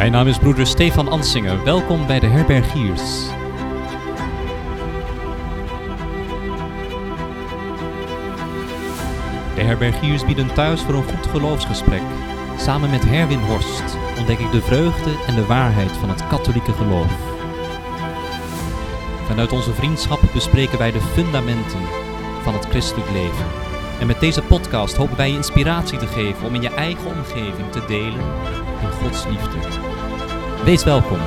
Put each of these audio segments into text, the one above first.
Mijn naam is broeder Stefan Ansingen. Welkom bij de Herbergiers. De Herbergiers bieden thuis voor een goed geloofsgesprek. Samen met Herwin Horst ontdek ik de vreugde en de waarheid van het katholieke geloof. Vanuit onze vriendschap bespreken wij de fundamenten van het christelijk leven. En met deze podcast hopen wij je inspiratie te geven om in je eigen omgeving te delen in Gods liefde. Wees welkom.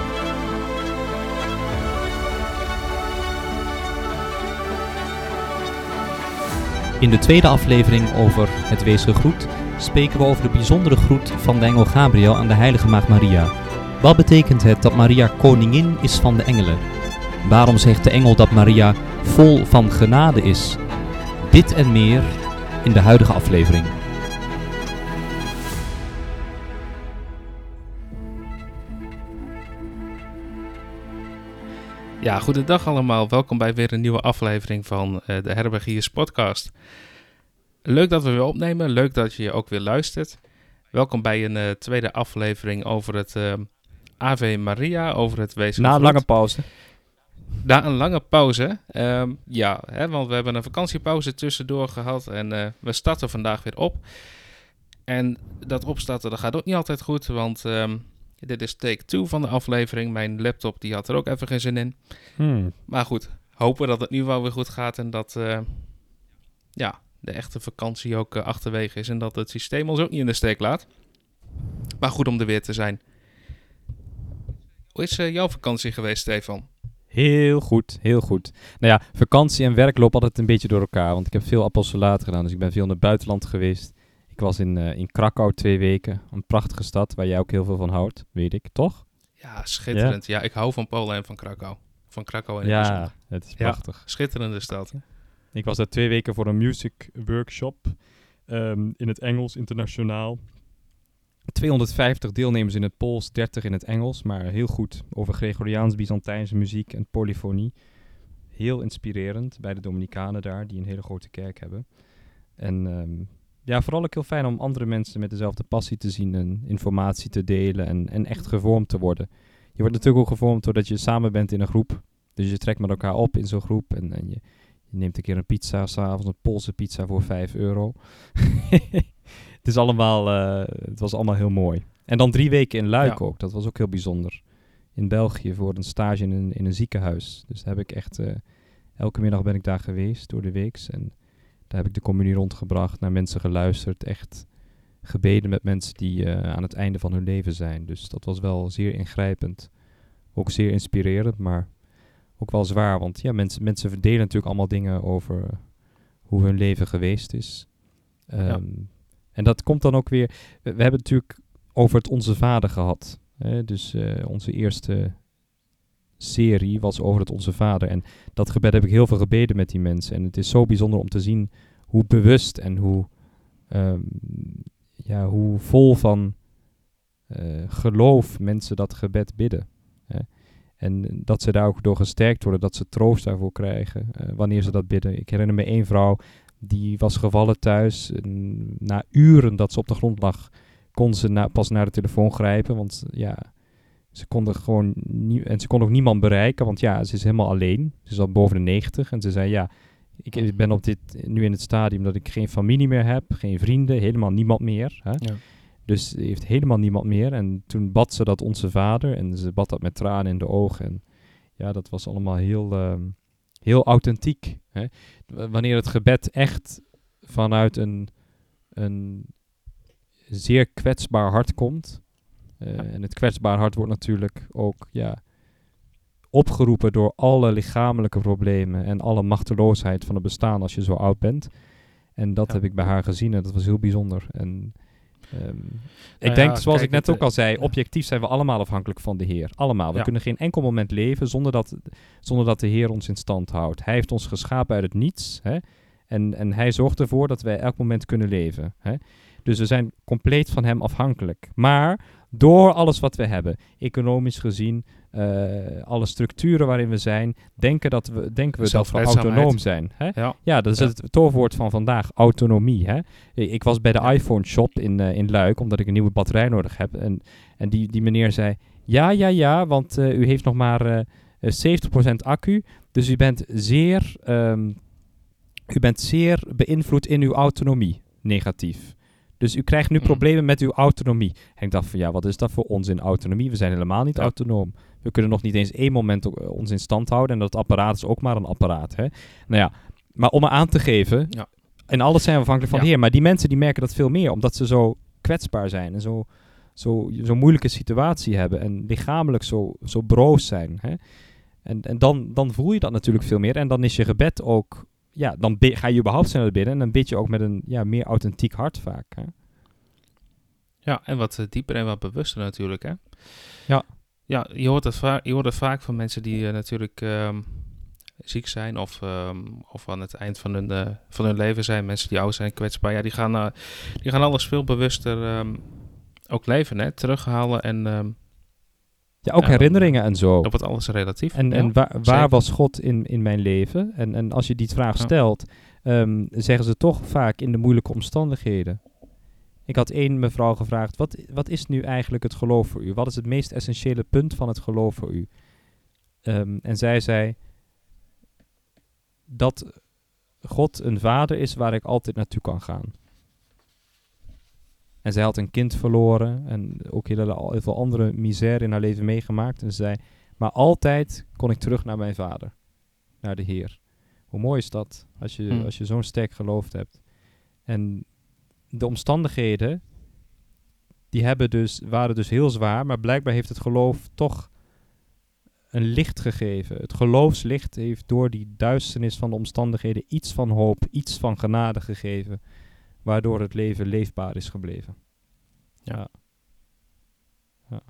In de tweede aflevering over het wees gegroet spreken we over de bijzondere groet van de engel Gabriel aan de heilige maagd Maria. Wat betekent het dat Maria koningin is van de engelen? Waarom zegt de engel dat Maria vol van genade is? Dit en meer in de huidige aflevering. Ja, goedendag allemaal. Welkom bij weer een nieuwe aflevering van uh, de Herbergiers podcast. Leuk dat we weer opnemen. Leuk dat je ook weer luistert. Welkom bij een uh, tweede aflevering over het uh, Ave Maria, over het wezen. Na een lange pauze. Na een lange pauze, um, ja, hè, want we hebben een vakantiepauze tussendoor gehad en we starten vandaag weer op. En dat opstarten, dat gaat ook niet altijd goed, want um, dit is take 2 van de aflevering. Mijn laptop die had er ook even geen zin in. Hmm. Maar goed, hopen dat het nu wel weer goed gaat en dat uh, ja, de echte vakantie ook uh, achterwege is. En dat het systeem ons ook niet in de steek laat. Maar goed om er weer te zijn. Hoe is uh, jouw vakantie geweest, Stefan? Heel goed, heel goed. Nou ja, vakantie en werk lopen altijd een beetje door elkaar. Want ik heb veel apostolaat gedaan, dus ik ben veel naar het buitenland geweest. Ik was in, uh, in Krakau twee weken. Een prachtige stad waar jij ook heel veel van houdt, weet ik, toch? Ja, schitterend. Ja, ja ik hou van Polen en van Krakau. Van Krakau en Ja, het is prachtig. Ja, schitterende stad. Ik was daar twee weken voor een music workshop um, in het Engels, internationaal. 250 deelnemers in het Pools, 30 in het Engels, maar heel goed over Gregoriaans, Byzantijnse muziek en polyfonie. Heel inspirerend bij de Dominicanen daar, die een hele grote kerk hebben. En um, ja, vooral ook heel fijn om andere mensen met dezelfde passie te zien en informatie te delen en, en echt gevormd te worden. Je wordt natuurlijk ook gevormd doordat je samen bent in een groep. Dus je trekt met elkaar op in zo'n groep en, en je, je, neemt een keer een pizza s'avonds, een Poolse pizza voor 5 euro. het, is allemaal, uh, het was allemaal heel mooi. En dan drie weken in Luik ja. ook, dat was ook heel bijzonder. In België voor een stage in een, in een ziekenhuis. Dus daar heb ik echt, uh, elke middag ben ik daar geweest door de weeks en... Daar heb ik de communie rondgebracht, naar mensen geluisterd, echt gebeden met mensen die uh, aan het einde van hun leven zijn. Dus dat was wel zeer ingrijpend. Ook zeer inspirerend, maar ook wel zwaar. Want ja, mensen, mensen verdelen natuurlijk allemaal dingen over hoe hun leven geweest is. Um, ja. En dat komt dan ook weer. We, we, hebben natuurlijk over het Onze Vader gehad. Hè? Dus uh, onze eerste serie was over het Onze Vader. En dat gebed heb ik heel veel gebeden met die mensen. En het is zo bijzonder om te zien hoe bewust en hoe, um, ja, hoe vol van uh, geloof mensen dat gebed bidden. Hè. En dat ze daar ook door gesterkt worden, dat ze troost daarvoor krijgen uh, wanneer ze dat bidden. Ik herinner me één vrouw, die was gevallen thuis. Na uren dat ze op de grond lag, kon ze na, pas naar de telefoon grijpen. Want ja, ze konden gewoon nie- en ze kon ook niemand bereiken, want ja, ze is helemaal alleen. Ze is al boven de 90 en ze zei ja, ik ben op dit, nu in het stadium dat ik geen familie meer heb, geen vrienden, helemaal niemand meer. Hè? Ja. Dus ze heeft helemaal niemand meer. En toen bad ze dat onze vader en ze bad dat met tranen in de ogen. En ja, dat was allemaal heel, uh, heel authentiek. Hè? Wanneer het gebed echt vanuit een, een zeer kwetsbaar hart komt. Ja. En het kwetsbaar hart wordt natuurlijk ook ja, opgeroepen door alle lichamelijke problemen en alle machteloosheid van het bestaan als je zo oud bent. En dat ja. heb ik bij haar gezien en dat was heel bijzonder. En um, ik nou denk, ja, zoals kijk, ik net ook al zei, objectief zijn we allemaal afhankelijk van de Heer. Allemaal. We kunnen geen enkel moment leven zonder dat, zonder dat de Heer ons in stand houdt. Hij heeft ons geschapen uit het niets. Hè? En, en hij zorgt ervoor dat wij elk moment kunnen leven. Hè? Dus we zijn compleet van hem afhankelijk. Maar door alles wat we hebben, economisch gezien, eh, alle structuren waarin we zijn, denken, dat we, denken we dat we autonoom zijn. Hè? Ja. Ja, dat is Ja. het toorwoord van vandaag, autonomie. Hè? Ik was bij de Ja. iPhone shop in, eh, in Luik, omdat ik een nieuwe batterij nodig heb. En, en die, die meneer zei, ja, ja, ja, want eh, u heeft nog maar eh, eh, 70% accu. Dus u bent zeer, ehm, u bent zeer beïnvloed in uw autonomie, negatief. Dus u krijgt nu Hmm. problemen met uw autonomie. En ik dacht van, ja, wat is dat voor onzin autonomie? We zijn helemaal niet Ja. autonoom. We kunnen nog niet eens één moment o- ons in stand houden. En dat apparaat is ook maar een apparaat. Hè? Nou ja, maar om me aan te geven, Ja. en alles zijn we afhankelijk van Ja. Heer. Maar die mensen die merken dat veel meer, omdat ze zo kwetsbaar zijn en zo, zo, zo'n moeilijke situatie hebben en lichamelijk zo, zo broos zijn. Hè? En, en dan, dan voel je dat natuurlijk veel meer. En dan is je gebed ook, ja, dan ga je überhaupt sneller binnen en dan bid je ook met een ja, meer authentiek hart vaak. Hè? Ja, en wat eh, dieper en wat bewuster natuurlijk, hè? Ja. Ja, je hoort het, va- je hoort het vaak van mensen die eh, natuurlijk ehm, ziek zijn of, ehm, of aan het eind van hun, eh, van hun leven zijn. Mensen die oud zijn, kwetsbaar. Ja, die gaan, eh, die gaan alles veel bewuster ehm, ook leven, hè? Terughalen en Ja, ook herinneringen en zo. dan wordt alles relatief. En, waar, waar was God in, in mijn leven? En, en als je die vraag stelt, ehm, zeggen ze toch vaak in de moeilijke omstandigheden. Ik had één mevrouw gevraagd, wat, wat is nu eigenlijk het geloof voor u? Wat is het meest essentiële punt van het geloof voor u? Ehm, en zij zei dat God een vader is waar ik altijd naartoe kan gaan. En zij had een kind verloren en ook heel, heel veel andere misère in haar leven meegemaakt. En ze zei, maar altijd kon ik terug naar mijn vader, naar de Heer. Hoe mooi is dat, als je, Hmm. als je zo'n sterk geloofd hebt. En de omstandigheden, die hebben dus, waren dus heel zwaar, maar blijkbaar heeft het geloof toch een licht gegeven. Het geloofslicht heeft door die duisternis van de omstandigheden iets van hoop, iets van genade gegeven, waardoor het leven leefbaar is gebleven. Ja. Ja. ja.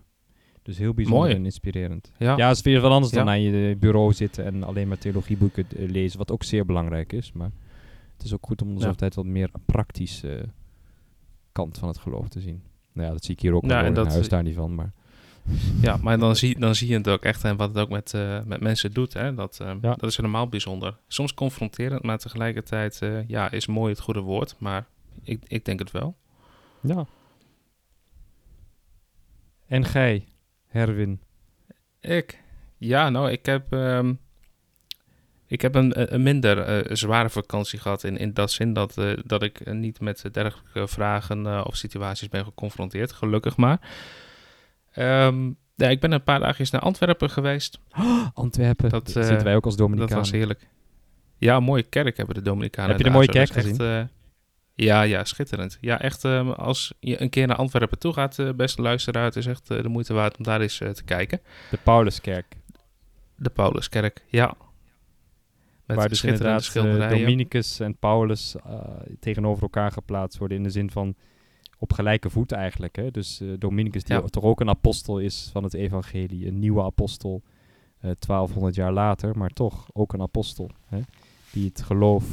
Dus heel bijzonder Mooi. en inspirerend. Ja. Ja, het is weer wat anders dan Ja. aan je bureau zitten en alleen maar theologieboeken eh, lezen, wat ook zeer belangrijk is. Maar het is ook goed om de Ja. zoveel tijd wat meer praktische kant van het geloof te zien. Nou ja, dat zie ik hier ook en in huis daar niet van, maar Ja, maar dan zie, dan zie je het ook echt en wat het ook met, eh, met mensen doet. Hè? Dat, eh, Ja. dat is helemaal bijzonder. Soms confronterend, maar tegelijkertijd eh, ja, is mooi het goede woord. Maar ik, ik denk het wel. ja. En gij, Herwin? Ik? Ja, nou, ik heb, ehm, ik heb een, een minder eh, zware vakantie gehad. In, in dat zin dat, eh, dat ik eh, niet met dergelijke vragen of situaties ben geconfronteerd. Gelukkig maar. Ehm, ja, ik ben een paar dagjes naar Antwerpen geweest. Antwerpen, Dat, dat zitten wij ook als Dat Dominicanen. was heerlijk. Ja, mooie kerk hebben de Dominicanen. Heb je de mooie. Dat kerk echt, eh, ja, ja, schitterend. Ja, echt, ehm, als je een keer naar Antwerpen toe gaat, eh, beste luisteraar, het is echt eh, de moeite waard om daar eens eh, te kijken. De Pauluskerk, De Pauluskerk, ja. Met waar dus inderdaad schilderijen. Dominicus en Paulus tegenover elkaar geplaatst worden in de zin van op gelijke voet eigenlijk. Hè? Dus Dominicus, die Ja. toch ook een apostel is van het evangelie, een nieuwe apostel, eh 1200 jaar later, maar toch ook een apostel, hè? die het geloof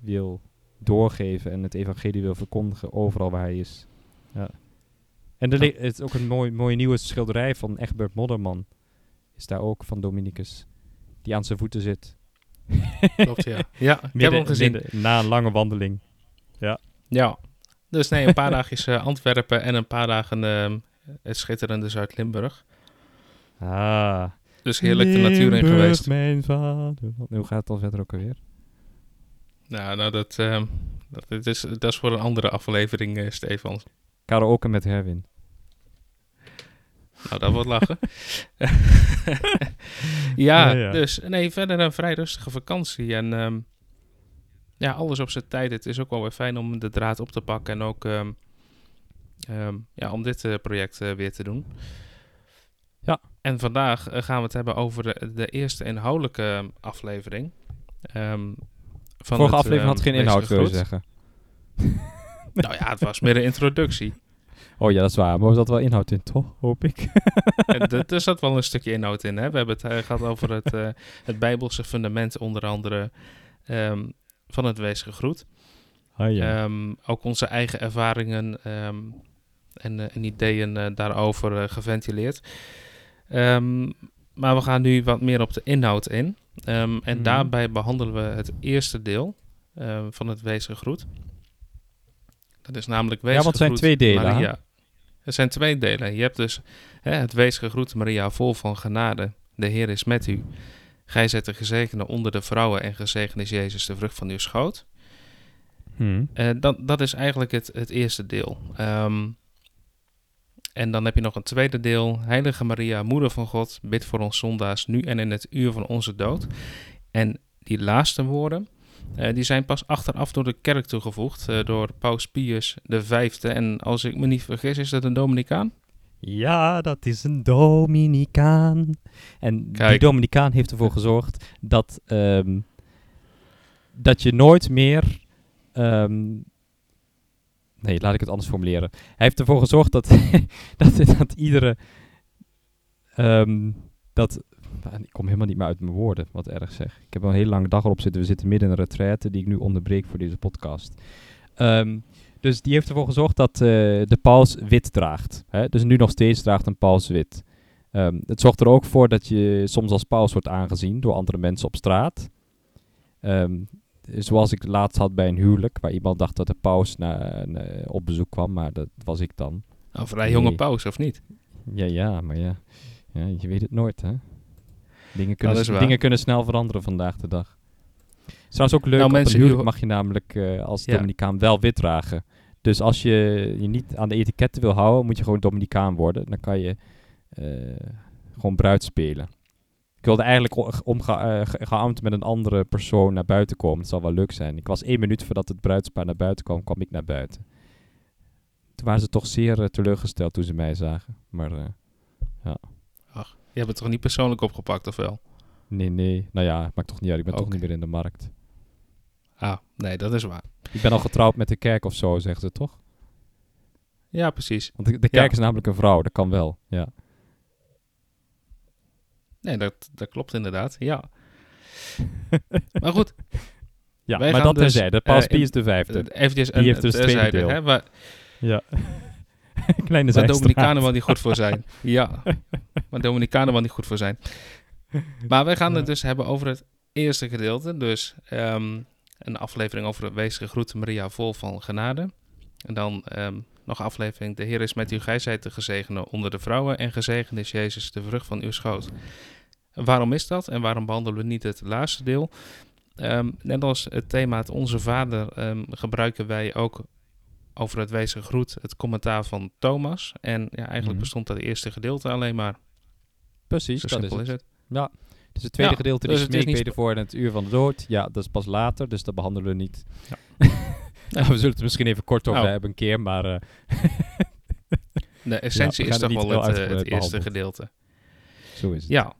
wil doorgeven en het evangelie wil verkondigen overal waar hij is. Ja. En er Ja. is ook een mooi, mooie nieuwe schilderij van Egbert Modderman, is daar ook van Dominicus, die aan zijn voeten zit. Klopt, ja. Ja, ik heb Midden- hem gezien. midden- na een lange wandeling. Ja. Dus nee, een paar dagjes eh, Antwerpen en een paar dagen ehm, het schitterende Zuid-Limburg. Ah. Dus heerlijk de natuur in geweest. mijn vader. Hoe gaat het dan verder ook alweer? Nou, nou dat, ehm, dat, is, dat is voor een andere aflevering, eh, Stefan. Karaoke met Herwin. Nou, dat wordt lachen. ja, Ja, ja. dus nee, verder een vrij rustige vakantie. En ehm, ja, alles op zijn tijd. Het is ook wel weer fijn om de draad op te pakken en ook ehm, ja, om dit eh, project eh, weer te doen. Ja. En vandaag gaan we het hebben over de, de eerste inhoudelijke aflevering. Van Vorige het, aflevering had ehm, geen inhoud, wil je zeggen. Nou ja, het was meer een introductie. Oh ja, dat is waar. Maar er zat wel inhoud in, toch? Hoop ik. D- er zat wel een stukje inhoud in. Hè? We hebben het eh, gehad over het, eh, het Bijbelse fundament, onder andere ehm, van het Wees Gegroet. Ah ja. Ehm, ook onze eigen ervaringen en, en ideeën daarover geventileerd. Maar we gaan nu wat meer op de inhoud in. Ehm, en Mhm. daarbij behandelen we het eerste deel ehm, van het Weesgegroet. Dat is namelijk Ja, want het zijn twee delen? Maria. Er zijn twee delen. Je hebt dus hè, het Weesgegroet Maria vol van genade. De Heer is met u. Gij zet de gezegende onder de vrouwen en gezegend is Jezus de vrucht van uw schoot. Hm. Eh, dat, dat is eigenlijk het, het eerste deel. Ehm, en dan heb je nog een tweede deel. Heilige Maria, Moeder van God, bid voor ons zondaars, nu en in het uur van onze dood. En die laatste woorden, eh, die zijn pas achteraf door de kerk toegevoegd, eh, door Paus Pius V. En als ik me niet vergis, is dat een Dominicaan? Ja, dat is een Dominicaan. En die. Dominicaan heeft ervoor gezorgd dat, ehm, dat je nooit meer. ehm, nee, laat ik het anders formuleren. Hij heeft ervoor gezorgd dat, dat, dat iedere. ehm, dat, ik kom helemaal niet meer uit mijn woorden, wat erg zeg. Ik heb al een hele lange dag erop zitten. We zitten midden in een retraite die ik nu onderbreek voor deze podcast. Ehm, dus die heeft ervoor gezorgd dat eh, de paus wit draagt. Hè? Dus nu nog steeds draagt een paus wit. Ehm, het zorgt er ook voor dat je soms als paus wordt aangezien door andere mensen op straat. Ehm, zoals ik laatst had bij een huwelijk, waar iemand dacht dat de paus na, na- op bezoek kwam, maar dat was ik dan. Een vrij jonge Nee. paus, of niet? Ja, ja, maar ja, ja je weet het nooit, hè. Dingen kunnen, dingen kunnen snel veranderen vandaag de dag. Het is trouwens ook leuk, Nou, op een mensen, huwelijk mag je namelijk eh, als Ja. Dominicaan wel wit dragen. Dus als je je niet aan de etiketten wil houden, moet je gewoon Dominicaan worden. Dan kan je eh, gewoon bruid spelen. Ik wilde eigenlijk o- omge eh, met een andere persoon naar buiten komen. Het zal wel leuk zijn. Ik was één minuut voordat het bruidspaar naar buiten kwam, kwam ik naar buiten. Toen waren ze toch zeer eh, teleurgesteld toen ze mij zagen. Maar eh, Je hebt het toch niet persoonlijk opgepakt, of wel? nee, nee. Nou ja, maakt toch niet uit. Ik ben toch Oké. niet meer in de markt. Ah, nee, dat is waar. Ik ben al getrouwd met de kerk of zo, zeggen ze toch? Ja, precies. Want de, de Ja. kerk is namelijk een vrouw. Dat kan wel, ja. Nee, dat, dat klopt inderdaad, ja. maar goed, Ja, Wij maar dat dus, terzijde. Paus eh, in- Pius de vijfde. eh, eventjes Die een heeft dus terzijde, deel. hè, waar, Ja. Kleine waar. Dominicanen wel niet goed voor zijn. Ja, waar Dominicanen wel niet goed voor zijn. Maar wij gaan Ja. het dus hebben over het eerste gedeelte. Dus ehm, een aflevering over wees gegroet Maria vol van genade. En dan ehm, nog aflevering De Heer is met u, gij zijt de gezegende onder de vrouwen. En gezegend is Jezus de vrucht van uw schoot. Waarom is dat en waarom behandelen we niet het laatste deel? Ehm, net als het thema het Onze Vader ehm, gebruiken wij ook over het wezen groet het commentaar van Thomas. En ja, eigenlijk Mhm. bestond dat eerste gedeelte alleen maar. Precies, Zo dat is het. is het. Ja. Dus het tweede Ja, gedeelte dus is smeekbeden voor in het uur van de dood. Ja, dat is pas later, dus dat behandelen we niet. Ja. Nou, we zullen het misschien even kort over Nou. hebben een keer, maar eh, De essentie is toch wel het, eh, het eerste gedeelte. zo is het. Ja.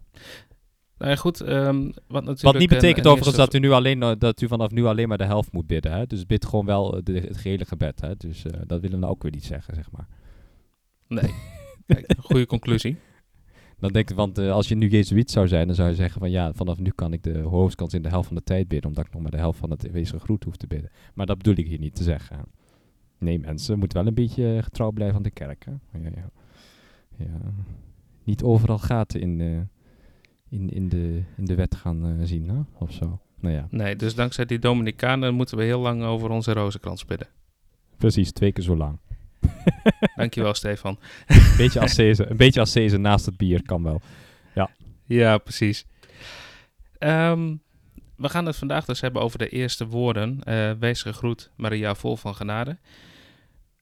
Nou ja, goed, ehm, wat natuurlijk... Wat niet betekent een overigens dat u, nu alleen, eh, dat u vanaf nu alleen maar de helft moet bidden. Hè? Dus bid gewoon wel de, het gehele gebed. Hè? Dus dat willen we nou ook weer niet zeggen, zeg maar. Nee. Kijk, goede conclusie. Dan denk ik, want eh, als je nu Jezuïet zou zijn, dan zou je zeggen van ja, vanaf nu kan ik de hoogstens in de helft van de tijd bidden, omdat ik nog maar de helft van het wezen groet hoef te bidden. Maar dat bedoel ik hier niet te zeggen. Nee, mensen moeten wel een beetje eh, getrouw blijven aan de kerk. Hè? Ja, ja. Ja. Niet overal gaten in, eh, in, in, de, in de wet gaan zien, hè? of zo. Nou ja, Nee, dus dankzij die Dominicanen moeten we heel lang over onze rozenkrans bidden. precies, twee keer zo lang. Dankjewel, Stefan. beetje ascese, een beetje ascese naast het bier kan wel. Ja, precies. Ehm, we gaan het vandaag dus hebben over de eerste woorden. Eh, wees gegroet, Maria, vol van genade.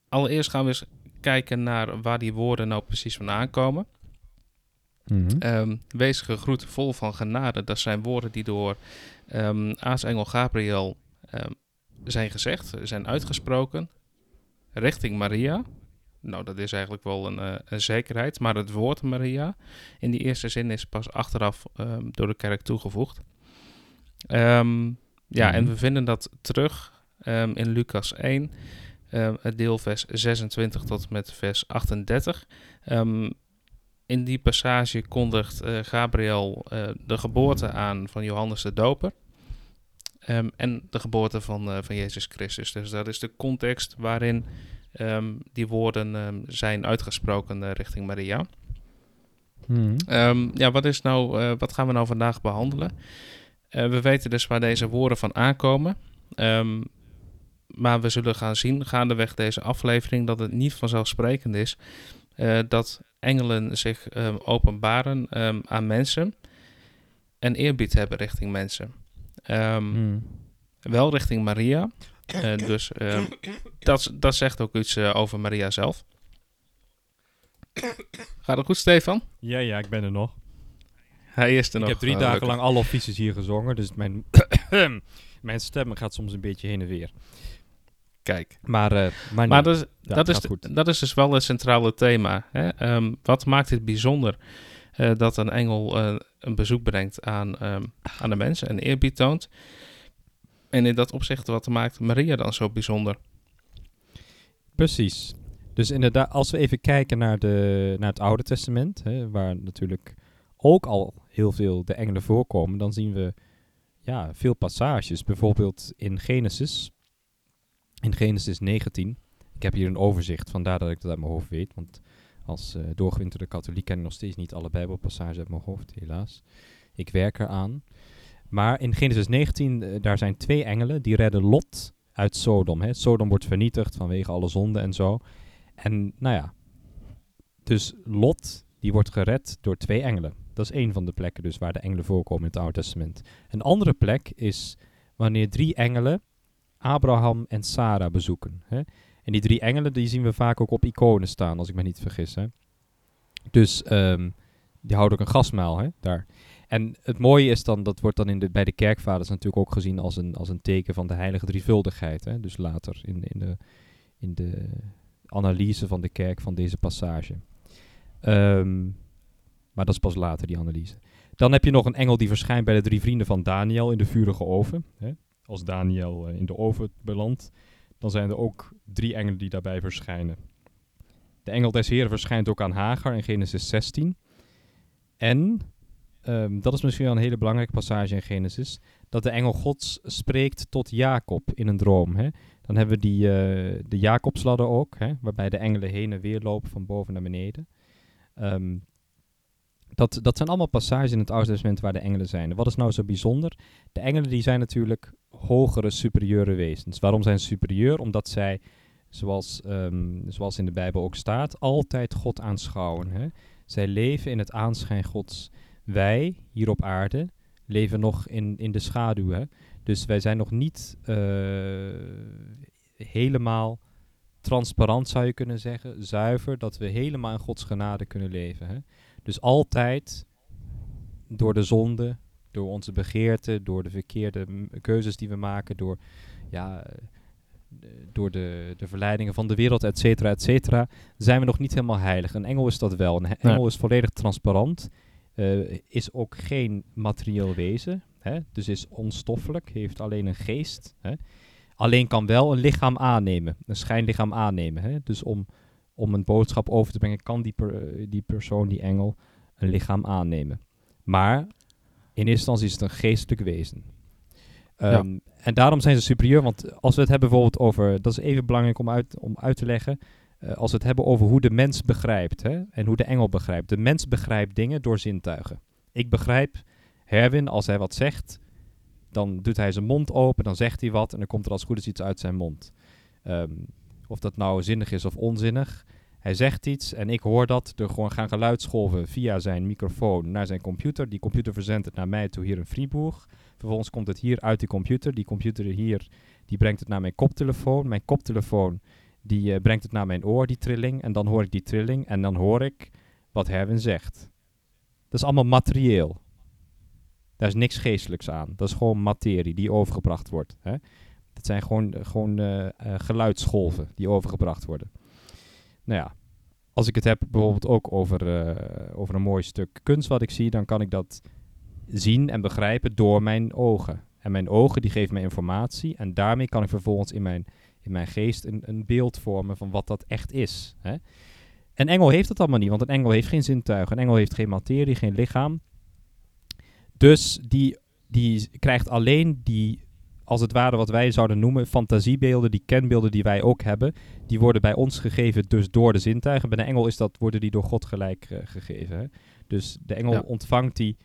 Allereerst gaan we eens kijken naar waar die woorden nou precies vandaan komen. Mhm. Ehm, wees gegroet, vol van genade. Dat zijn woorden die door ehm aartsengel Gabriel zijn gezegd, zijn uitgesproken, richting Maria. Nou, dat is eigenlijk wel een, eh, een zekerheid. Maar het woord Maria in die eerste zin is pas achteraf ehm, door de kerk toegevoegd. Ehm, ja, en Mhm. we vinden dat terug ehm, in Lucas 1, ehm, het deel vers 26 tot met vers 38. Ehm, in die passage kondigt eh, Gabriel eh, de geboorte aan van Johannes de Doper. Ehm, en de geboorte van, eh, van Jezus Christus. Dus dat is de context waarin ehm, die woorden ehm, zijn uitgesproken eh, richting Maria. Hmm. Ja, wat, is nou, eh, wat gaan we nou vandaag behandelen? Eh, we weten dus waar deze woorden van aankomen. Maar we zullen gaan zien gaandeweg deze aflevering dat het niet vanzelfsprekend is dat engelen zich openbaren aan mensen en eerbied hebben richting mensen. Ehm, Hmm. Wel richting Maria. Eh, dus ehm, dat, dat zegt ook iets eh, over Maria zelf. Gaat het goed, Stefan? Ja, ja, ik ben er nog. Hij is er ik nog. heb drie eh, dagen lang alle offices hier gezongen, dus mijn, mijn stem gaat soms een beetje heen en weer. Kijk. Maar, eh maar, Maar nee, dat, is- ja, dat, is, goed. dat is dus wel het centrale thema. Hè? Ehm, wat maakt het bijzonder eh, dat een engel eh, een bezoek brengt aan, ehm, aan de mensen en eerbied toont? En in dat opzicht, wat maakt Maria dan zo bijzonder? Precies. Dus inderdaad, als we even kijken naar, de, naar het Oude Testament, hè, waar natuurlijk ook al heel veel de engelen voorkomen, dan zien we ja, veel passages. Bijvoorbeeld in Genesis, in Genesis 19. Ik heb hier een overzicht, vandaar dat ik dat uit mijn hoofd weet. Want als eh doorgewinterde katholiek ik nog steeds niet alle bijbelpassages uit mijn hoofd, helaas. Ik werk eraan. Maar in Genesis 19, eh, daar zijn twee engelen die redden Lot uit Sodom. Hè. Sodom wordt vernietigd vanwege alle zonden en zo. En nou ja, dus Lot, die wordt gered door twee engelen. Dat is één van de plekken dus waar de engelen voorkomen in het Oude Testament. Een andere plek is wanneer drie engelen Abraham en Sarah bezoeken. Hè. En die drie engelen, die zien we vaak ook op iconen staan, als ik me niet vergis. Hè. Dus ehm, die houden ook een gasmaal hè, daar. En het mooie is dan, dat wordt dan in de, bij de kerkvaders natuurlijk ook gezien als een, als een teken van de heilige drievuldigheid. Hè? Dus later in, in, de, in de analyse van de kerk van deze passage. Ehm, maar dat is pas later, die analyse. Dan heb je nog een engel die verschijnt bij de drie vrienden van Daniel in de vurige oven. Hè? Als Daniel eh, in de oven belandt, dan zijn er ook drie engelen die daarbij verschijnen. De engel des Heren verschijnt ook aan Hagar in Genesis 16. En Ehm, dat is misschien wel een hele belangrijke passage in Genesis. Dat de engel Gods spreekt tot Jacob in een droom. Hè? Dan hebben we die, eh, de Jacobsladder ook, hè? waarbij de engelen heen en weer lopen van boven naar beneden. Ehm, dat, dat zijn allemaal passages in het Oude Testament waar de engelen zijn. Wat is nou zo bijzonder? De engelen die zijn natuurlijk hogere, superieure wezens. Waarom zijn ze superieur? Omdat zij, zoals, ehm, zoals in de Bijbel ook staat, altijd God aanschouwen. Hè? Zij leven in het aanschijn Gods wij hier op aarde leven nog in, in de schaduw. Hè? Dus wij zijn nog niet eh, helemaal transparant, zou je kunnen zeggen, zuiver, dat we helemaal in Gods genade kunnen leven. Hè? Dus altijd door de zonde, door onze begeerten, door de verkeerde keuzes die we maken, door, ja, eh, door de, de verleidingen van de wereld, et cetera, et cetera, zijn we nog niet helemaal heilig. Een engel is dat wel. Een engel is volledig transparant eh, is ook geen materieel wezen, hè? dus is onstoffelijk, heeft alleen een geest. Hè? Alleen kan wel een lichaam aannemen, een schijnlichaam aannemen. Hè? Dus om, om een boodschap over te brengen, kan die, per- eh, die persoon, die engel, een lichaam aannemen. Maar eerste instantie is het een geestelijk wezen. Ehm, En daarom zijn ze superieur, want als we het hebben bijvoorbeeld over, dat is even belangrijk om uit, om uit te leggen, eh, als we het hebben over hoe de mens begrijpt hè, en hoe de engel begrijpt. De mens begrijpt dingen door zintuigen. Ik begrijp Herwin, als hij wat zegt, dan doet hij zijn mond open, dan zegt hij wat en dan komt er als goed is iets uit zijn mond. Ehm, of dat nou zinnig is of onzinnig. Hij zegt iets en ik hoor dat. Er gewoon gaan geluidsgolven via zijn microfoon naar zijn computer. Die computer verzendt het naar mij toe hier in Fribourg. Vervolgens komt het hier uit die computer. Die computer hier, die brengt het naar mijn koptelefoon. Mijn koptelefoon, die eh, brengt het naar mijn oor, die trilling. En dan hoor ik die trilling en dan hoor ik wat Herwin zegt. Dat is allemaal materieel. Daar is niks geestelijks aan. Dat is gewoon materie die overgebracht wordt. Hè? Dat zijn gewoon, gewoon geluidsgolven die overgebracht worden. Nou ja, als ik het heb bijvoorbeeld ook over, eh, over een mooi stuk kunst wat ik zie, dan kan ik dat zien en begrijpen door mijn ogen. En mijn ogen die geven mij informatie en daarmee kan ik vervolgens in mijn, in mijn geest een, een beeld vormen van wat dat echt is. Hè? Een engel heeft dat allemaal niet, want een engel heeft geen zintuigen. Een engel heeft geen materie, geen lichaam. Dus die, die krijgt alleen die als het ware wat wij zouden noemen fantasiebeelden, die kenbeelden die wij ook hebben, die worden bij ons gegeven dus door de zintuigen. Bij de engel is dat, worden die door God gelijk eh, gegeven. Hè? Dus de engel Ja. ontvangt die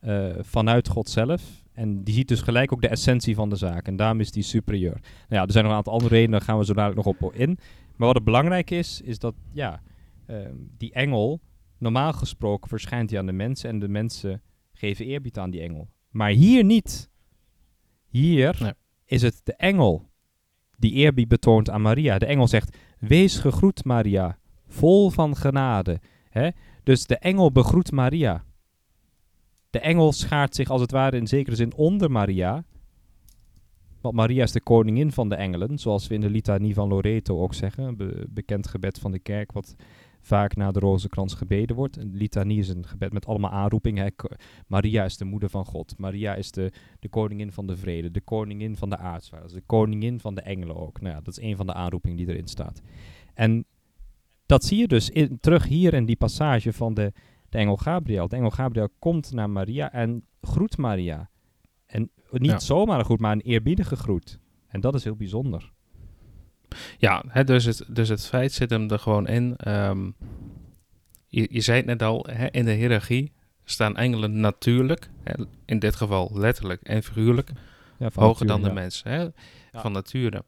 eh, vanuit God zelf. En die ziet dus gelijk ook de essentie van de zaak. En daarom is die superieur. Nou ja, er zijn nog een aantal andere redenen, daar gaan we zo dadelijk nog op in. Maar wat het belangrijk is, is dat ja, ehm, die engel, normaal gesproken verschijnt hij aan de mensen en de mensen geven eerbied aan die engel. Maar hier niet. Hier Nee. is het de engel die eerbied betoont aan Maria. De engel zegt, wees gegroet Maria, vol van genade. Hè? Dus de engel begroet Maria. De engel schaart zich als het ware in zekere zin onder Maria. Want Maria is de koningin van de engelen, zoals we in de litanie van Loreto ook zeggen. Een be- bekend gebed van de kerk, wat vaak na de rozenkrans gebeden wordt. Een litanie is een gebed met allemaal aanroepingen. hè. Maria is de moeder van God. Maria is de, de koningin van de vrede. De koningin van de aartsvaders. De koningin van de engelen ook. Nou ja, dat is een van de aanroepingen die erin staat. En dat zie je dus in, terug hier in die passage van de, de engel Gabriel. De engel Gabriel komt naar Maria en groet Maria. En niet Ja. zomaar een groet, maar een eerbiedige groet. En dat is heel bijzonder. Ja, hè, dus, het, dus het feit zit hem er gewoon in. ehm, je, je zei het net al, hè, in de hiërarchie staan engelen natuurlijk, hè, in dit geval letterlijk en figuurlijk, Ja, hoger dan de ja. mens, hè, Ja. van nature.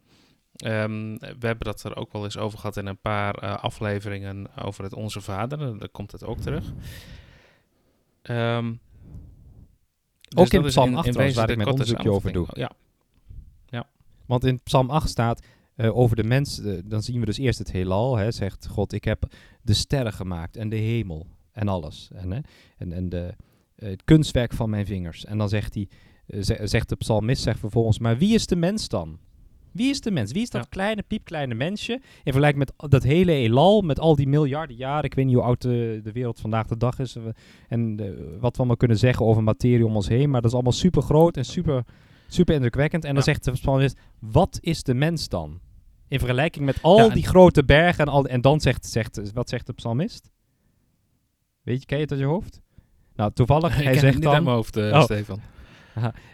Ehm, we hebben dat er ook wel eens over gehad in een paar eh, afleveringen over het Onze Vader. Daar komt het ook terug. Ehm, dus Ook in dat is Psalm 8 trouwens, wezen waar ik mijn onderzoekje over samenvatting. Ja, Want in Psalm 8 staat eh, over de mens, eh, dan zien we dus eerst het heelal. Hè, zegt God, ik heb de sterren gemaakt en de hemel en alles. En, hè, en, en de, eh, het kunstwerk van mijn vingers. En dan zegt, hij, ze- zegt de psalmist zegt vervolgens, maar wie is de mens dan? Wie is de mens? Wie is dat Ja. kleine, piepkleine mensje? In vergelijking met dat hele heelal, met al die miljarden jaren. Ik weet niet hoe oud de, de wereld vandaag de dag is. en wat we allemaal kunnen zeggen over materie om ons heen. Maar dat is allemaal super groot en super, super indrukwekkend. En dan zegt de psalmist, wat is de mens dan? In vergelijking met al Ja, die grote bergen. En, al, en dan zegt, zegt, wat zegt de psalmist? Weet je, ken je het uit je hoofd? Nou, toevallig, ik hij zegt niet uit dan... mijn hoofd, eh, Oh. Stefan.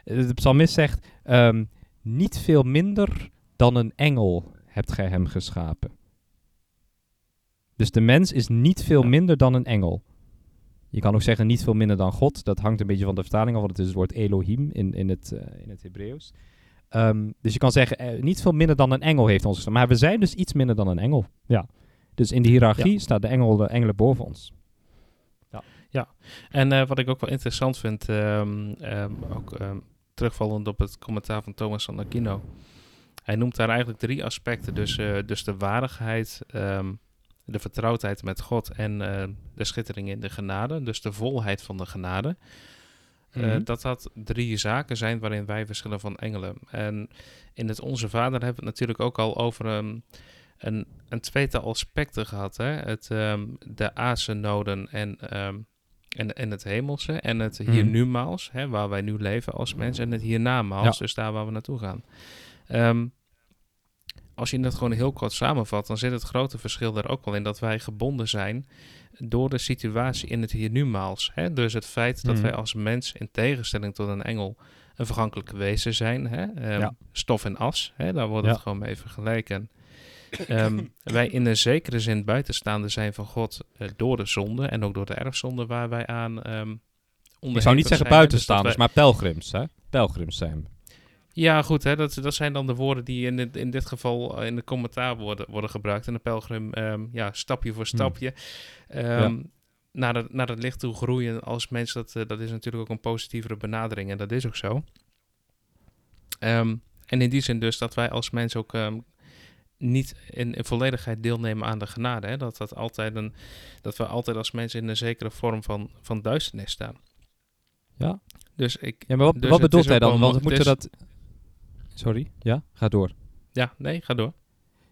De psalmist zegt, ehm, niet veel minder dan een engel hebt gij hem geschapen. Dus de mens is niet veel Ja. minder dan een engel. Je kan ook zeggen niet veel minder dan God. Dat hangt een beetje van de vertaling af, want het is het woord Elohim in, in het, in het Hebreeuws. Ehm, dus je kan zeggen, eh, niet veel minder dan een engel heeft ons geschapen. Maar we zijn dus iets minder dan een engel. Ja. Dus in de hiërarchie staat de engel, de engelen boven ons. En eh, wat ik ook wel interessant vind, ehm, ehm, ook terugvallend op het commentaar van Thomas van Aquino. Hij noemt daar eigenlijk drie aspecten. Dus, eh, dus de waardigheid, de vertrouwdheid met God en de schittering in de genade. Dus de volheid van de genade. Eh, Mhm. dat dat drie zaken zijn waarin wij verschillen van engelen. En in het Onze Vader hebben we het natuurlijk ook al over ehm, een, een tweetal aspecten gehad. Hè? Het, ehm, de aardse noden en, ehm, en, en het hemelse. En het Mhm. hier-nu-maals, hè, waar wij nu leven als mens. En het hiernamaals, Ja. dus daar waar we naartoe gaan. Als je dat gewoon heel kort samenvat, dan zit het grote verschil daar ook wel in dat wij gebonden zijn door de situatie in het hier-nu-maals. Hè? Dus het feit dat Mhm. wij als mens, in tegenstelling tot een engel, een vergankelijk wezen zijn. Hè? Ehm, Ja. Stof en as, hè? daar wordt Ja. het gewoon mee vergeleken. Ehm, wij in een zekere zin buitenstaande zijn van God eh, door de zonde en ook door de erfzonde waar wij aan ehm Ik zou niet zeggen. Dus buitenstaanders, maar pelgrims. Hè? Pelgrims zijn. Ja, goed, hè, dat, dat zijn dan de woorden die in dit, in dit geval eh, in de commentaar worden, worden gebruikt. En de pelgrim, ehm, ja, stapje voor stapje, ehm, naar, het, naar het licht toe groeien als mens. Dat, eh, dat is natuurlijk ook een positievere benadering en dat is ook zo. Ehm, en in die zin dus dat wij als mens ook niet in, in volledigheid deelnemen aan de genade. Hè? Dat, dat, altijd een, dat we altijd als mensen in een zekere vorm van, van duisternis staan. Ja. Dus ik, Ja, maar wat, Dus wat bedoelt hij dan? Want we mo- moeten het dat... Sorry? Ja? Ga door. ja, nee, ga door.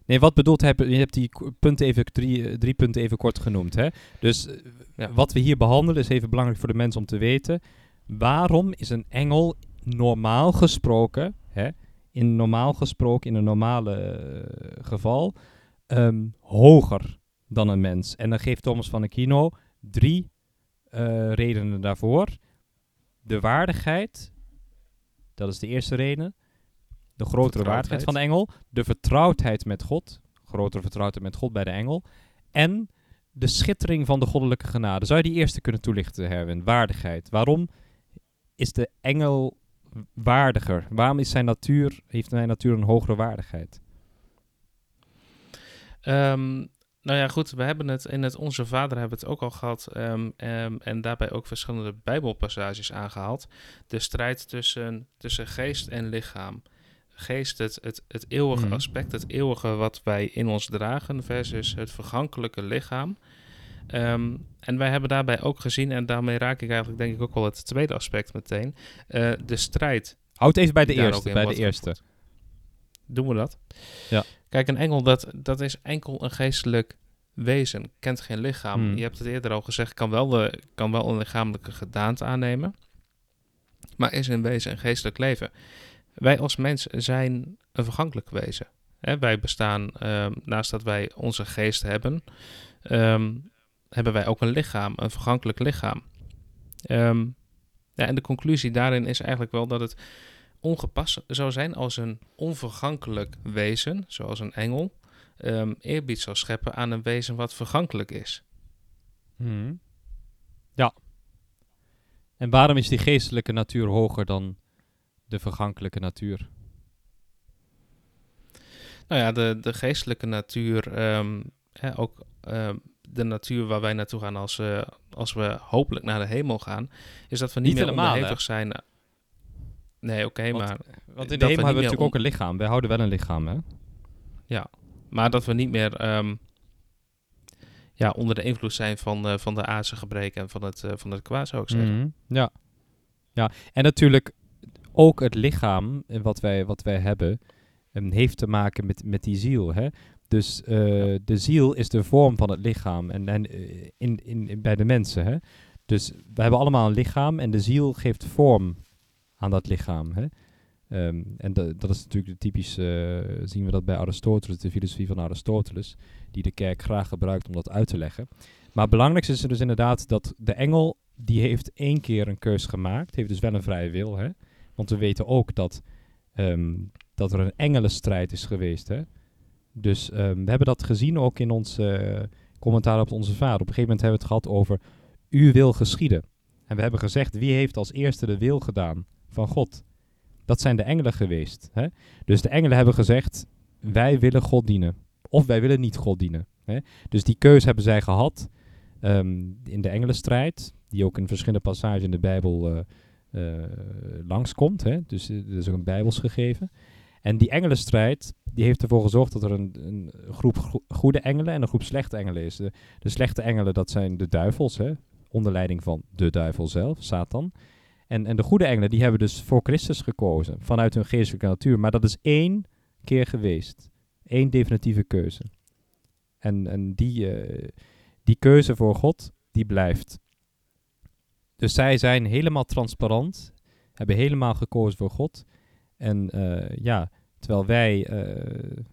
Nee, wat bedoelt hij? Je hebt die punten even, drie, eh, drie punten even kort genoemd. Hè? Dus eh, Ja. wat we hier behandelen is even belangrijk voor de mensen om te weten. Waarom is een engel normaal gesproken, hè, in normaal gesproken, in een normale eh, geval, ehm, hoger dan een mens? En dan geeft Thomas van Aquino drie redenen daarvoor. De waardigheid, dat is de eerste reden. De grotere waardigheid van de engel, de vertrouwdheid met God, grotere vertrouwdheid met God bij de engel, en de schittering van de goddelijke genade. Zou je die eerste kunnen toelichten, Herwin? Waardigheid. Waarom is de engel waardiger? Waarom is zijn natuur, heeft zijn natuur een hogere waardigheid? Ehm, nou ja, goed, we hebben het in het Onze Vader hebben het ook al gehad ehm, ehm, en daarbij ook verschillende Bijbelpassages aangehaald. De strijd tussen, tussen geest en lichaam. Geest, het, het, het eeuwige Mhm. aspect, het eeuwige wat wij in ons dragen, versus het vergankelijke lichaam. Ehm, en wij hebben daarbij ook gezien, en daarmee raak ik eigenlijk denk ik ook wel het tweede aspect meteen, eh, de strijd Houd even bij de eerste, bij de eerste. Doen we dat? Ja. Kijk, een engel, dat, dat is enkel een geestelijk wezen, kent geen lichaam. Hmm. Je hebt het eerder al gezegd, kan wel, de, kan wel een lichamelijke gedaante aannemen, maar is in wezen een geestelijk leven. Wij als mens zijn een vergankelijk wezen. Hè, wij bestaan, ehm, naast dat wij onze geest hebben, ehm, hebben wij ook een lichaam, een vergankelijk lichaam. Ehm, ja, en de conclusie daarin is eigenlijk wel dat het ongepast zou zijn als een onvergankelijk wezen, zoals een engel, eerbied zou scheppen aan een wezen wat vergankelijk is. Mhm. Ja. En waarom is die geestelijke natuur hoger dan de vergankelijke natuur? Nou ja, de, de geestelijke natuur, ehm, hè, ook ehm, de natuur waar wij naartoe gaan als, eh, als we hopelijk naar de hemel gaan, is dat we niet, Niet meer helemaal, onderhevig zijn. aan- Nee, oké, maar, Want in de we hemel hebben we natuurlijk ook een lichaam. Wij houden wel een lichaam, hè? maar dat we niet meer ehm, ja, onder de invloed zijn van, eh, van de aardse gebreken en van het, eh, van het kwaad, zou ik zeggen. Mhm. Ja. ja. En natuurlijk ook het lichaam eh, wat wij, wat wij hebben, em, heeft te maken met, met die ziel. Hè? Dus eh, de ziel is de vorm van het lichaam en, en eh, in, in, in- bij de mensen. Hè? Dus we hebben allemaal een lichaam en de ziel geeft vorm aan dat lichaam. Hè? Ehm, en da- dat is natuurlijk de typische, zien we dat bij Aristoteles, de filosofie van Aristoteles, die de kerk graag gebruikt om dat uit te leggen. Maar het belangrijkste is dus inderdaad dat de engel, die heeft één keer een keus gemaakt, heeft dus wel een vrije wil. Hè? Want we weten ook dat, ehm, dat er een engelenstrijd is geweest. Hè? Dus ehm, we hebben dat gezien ook in ons eh, commentaar op onze vader. Op een gegeven moment hebben we het gehad over uw wil geschieden. En we hebben gezegd, wie heeft als eerste de wil gedaan van God? Dat zijn de engelen geweest. Hè? Dus de engelen hebben gezegd, wij willen God dienen. Of wij willen niet God dienen. Hè? Dus die keuze hebben zij gehad ehm, in de engelenstrijd, die ook in verschillende passages in de Bijbel eh, langskomt. Hè? Dus eh, er is ook een Bijbels gegeven. En die engelenstrijd, die heeft ervoor gezorgd dat er een, een groep go- goede engelen en een groep slechte engelen is. De, de slechte engelen, dat zijn de duivels, hè? onder leiding van de duivel zelf, Satan. En, en de goede engelen, die hebben dus voor Christus gekozen, vanuit hun geestelijke natuur. Maar dat is één keer geweest. Eén definitieve keuze. En, en die, eh, die keuze voor God, die blijft. Dus zij zijn helemaal transparant, hebben helemaal gekozen voor God. En eh, ja, terwijl wij, eh,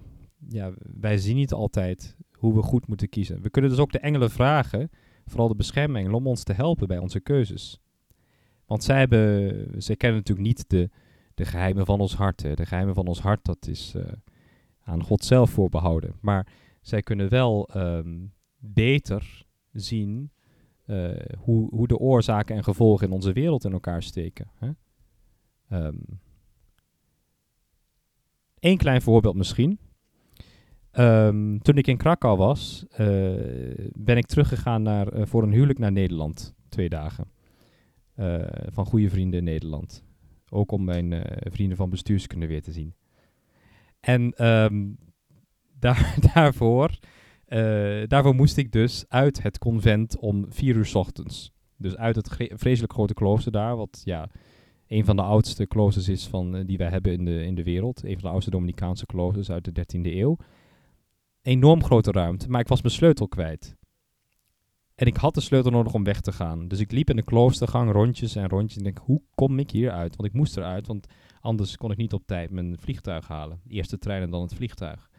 ja, wij zien niet altijd hoe we goed moeten kiezen. We kunnen dus ook de engelen vragen, vooral de beschermengelen, om ons te helpen bij onze keuzes. Want zij, hebben, zij kennen natuurlijk niet de, de geheimen van ons hart. De geheimen van ons hart, dat is eh, aan God zelf voorbehouden. Maar zij kunnen wel ehm, beter zien eh, hoe, hoe de oorzaken en gevolgen in onze wereld in elkaar steken. Hè? Ehm, klein voorbeeld misschien. Ehm, toen ik in Krakau was, eh, ben ik teruggegaan naar, eh, voor een huwelijk naar Nederland. Twee dagen. Van goede vrienden in Nederland. Ook om mijn vrienden van bestuurskunde weer te zien. En ehm, daar, daarvoor, eh, daarvoor moest ik dus uit het convent om vier uur ochtends. Dus uit het vreselijk grote klooster daar, wat ja, een van de oudste kloosters is van, eh, die wij hebben in de, in de wereld. Een van de oudste Dominicaanse kloosters uit de 13e eeuw. Enorm grote ruimte, maar ik was mijn sleutel kwijt. En ik had de sleutel nodig om weg te gaan. Dus ik liep in de kloostergang rondjes en rondjes. En denk, hoe kom ik hier uit? Want ik moest eruit, want anders kon ik niet op tijd mijn vliegtuig halen. Eerste trein en dan het vliegtuig.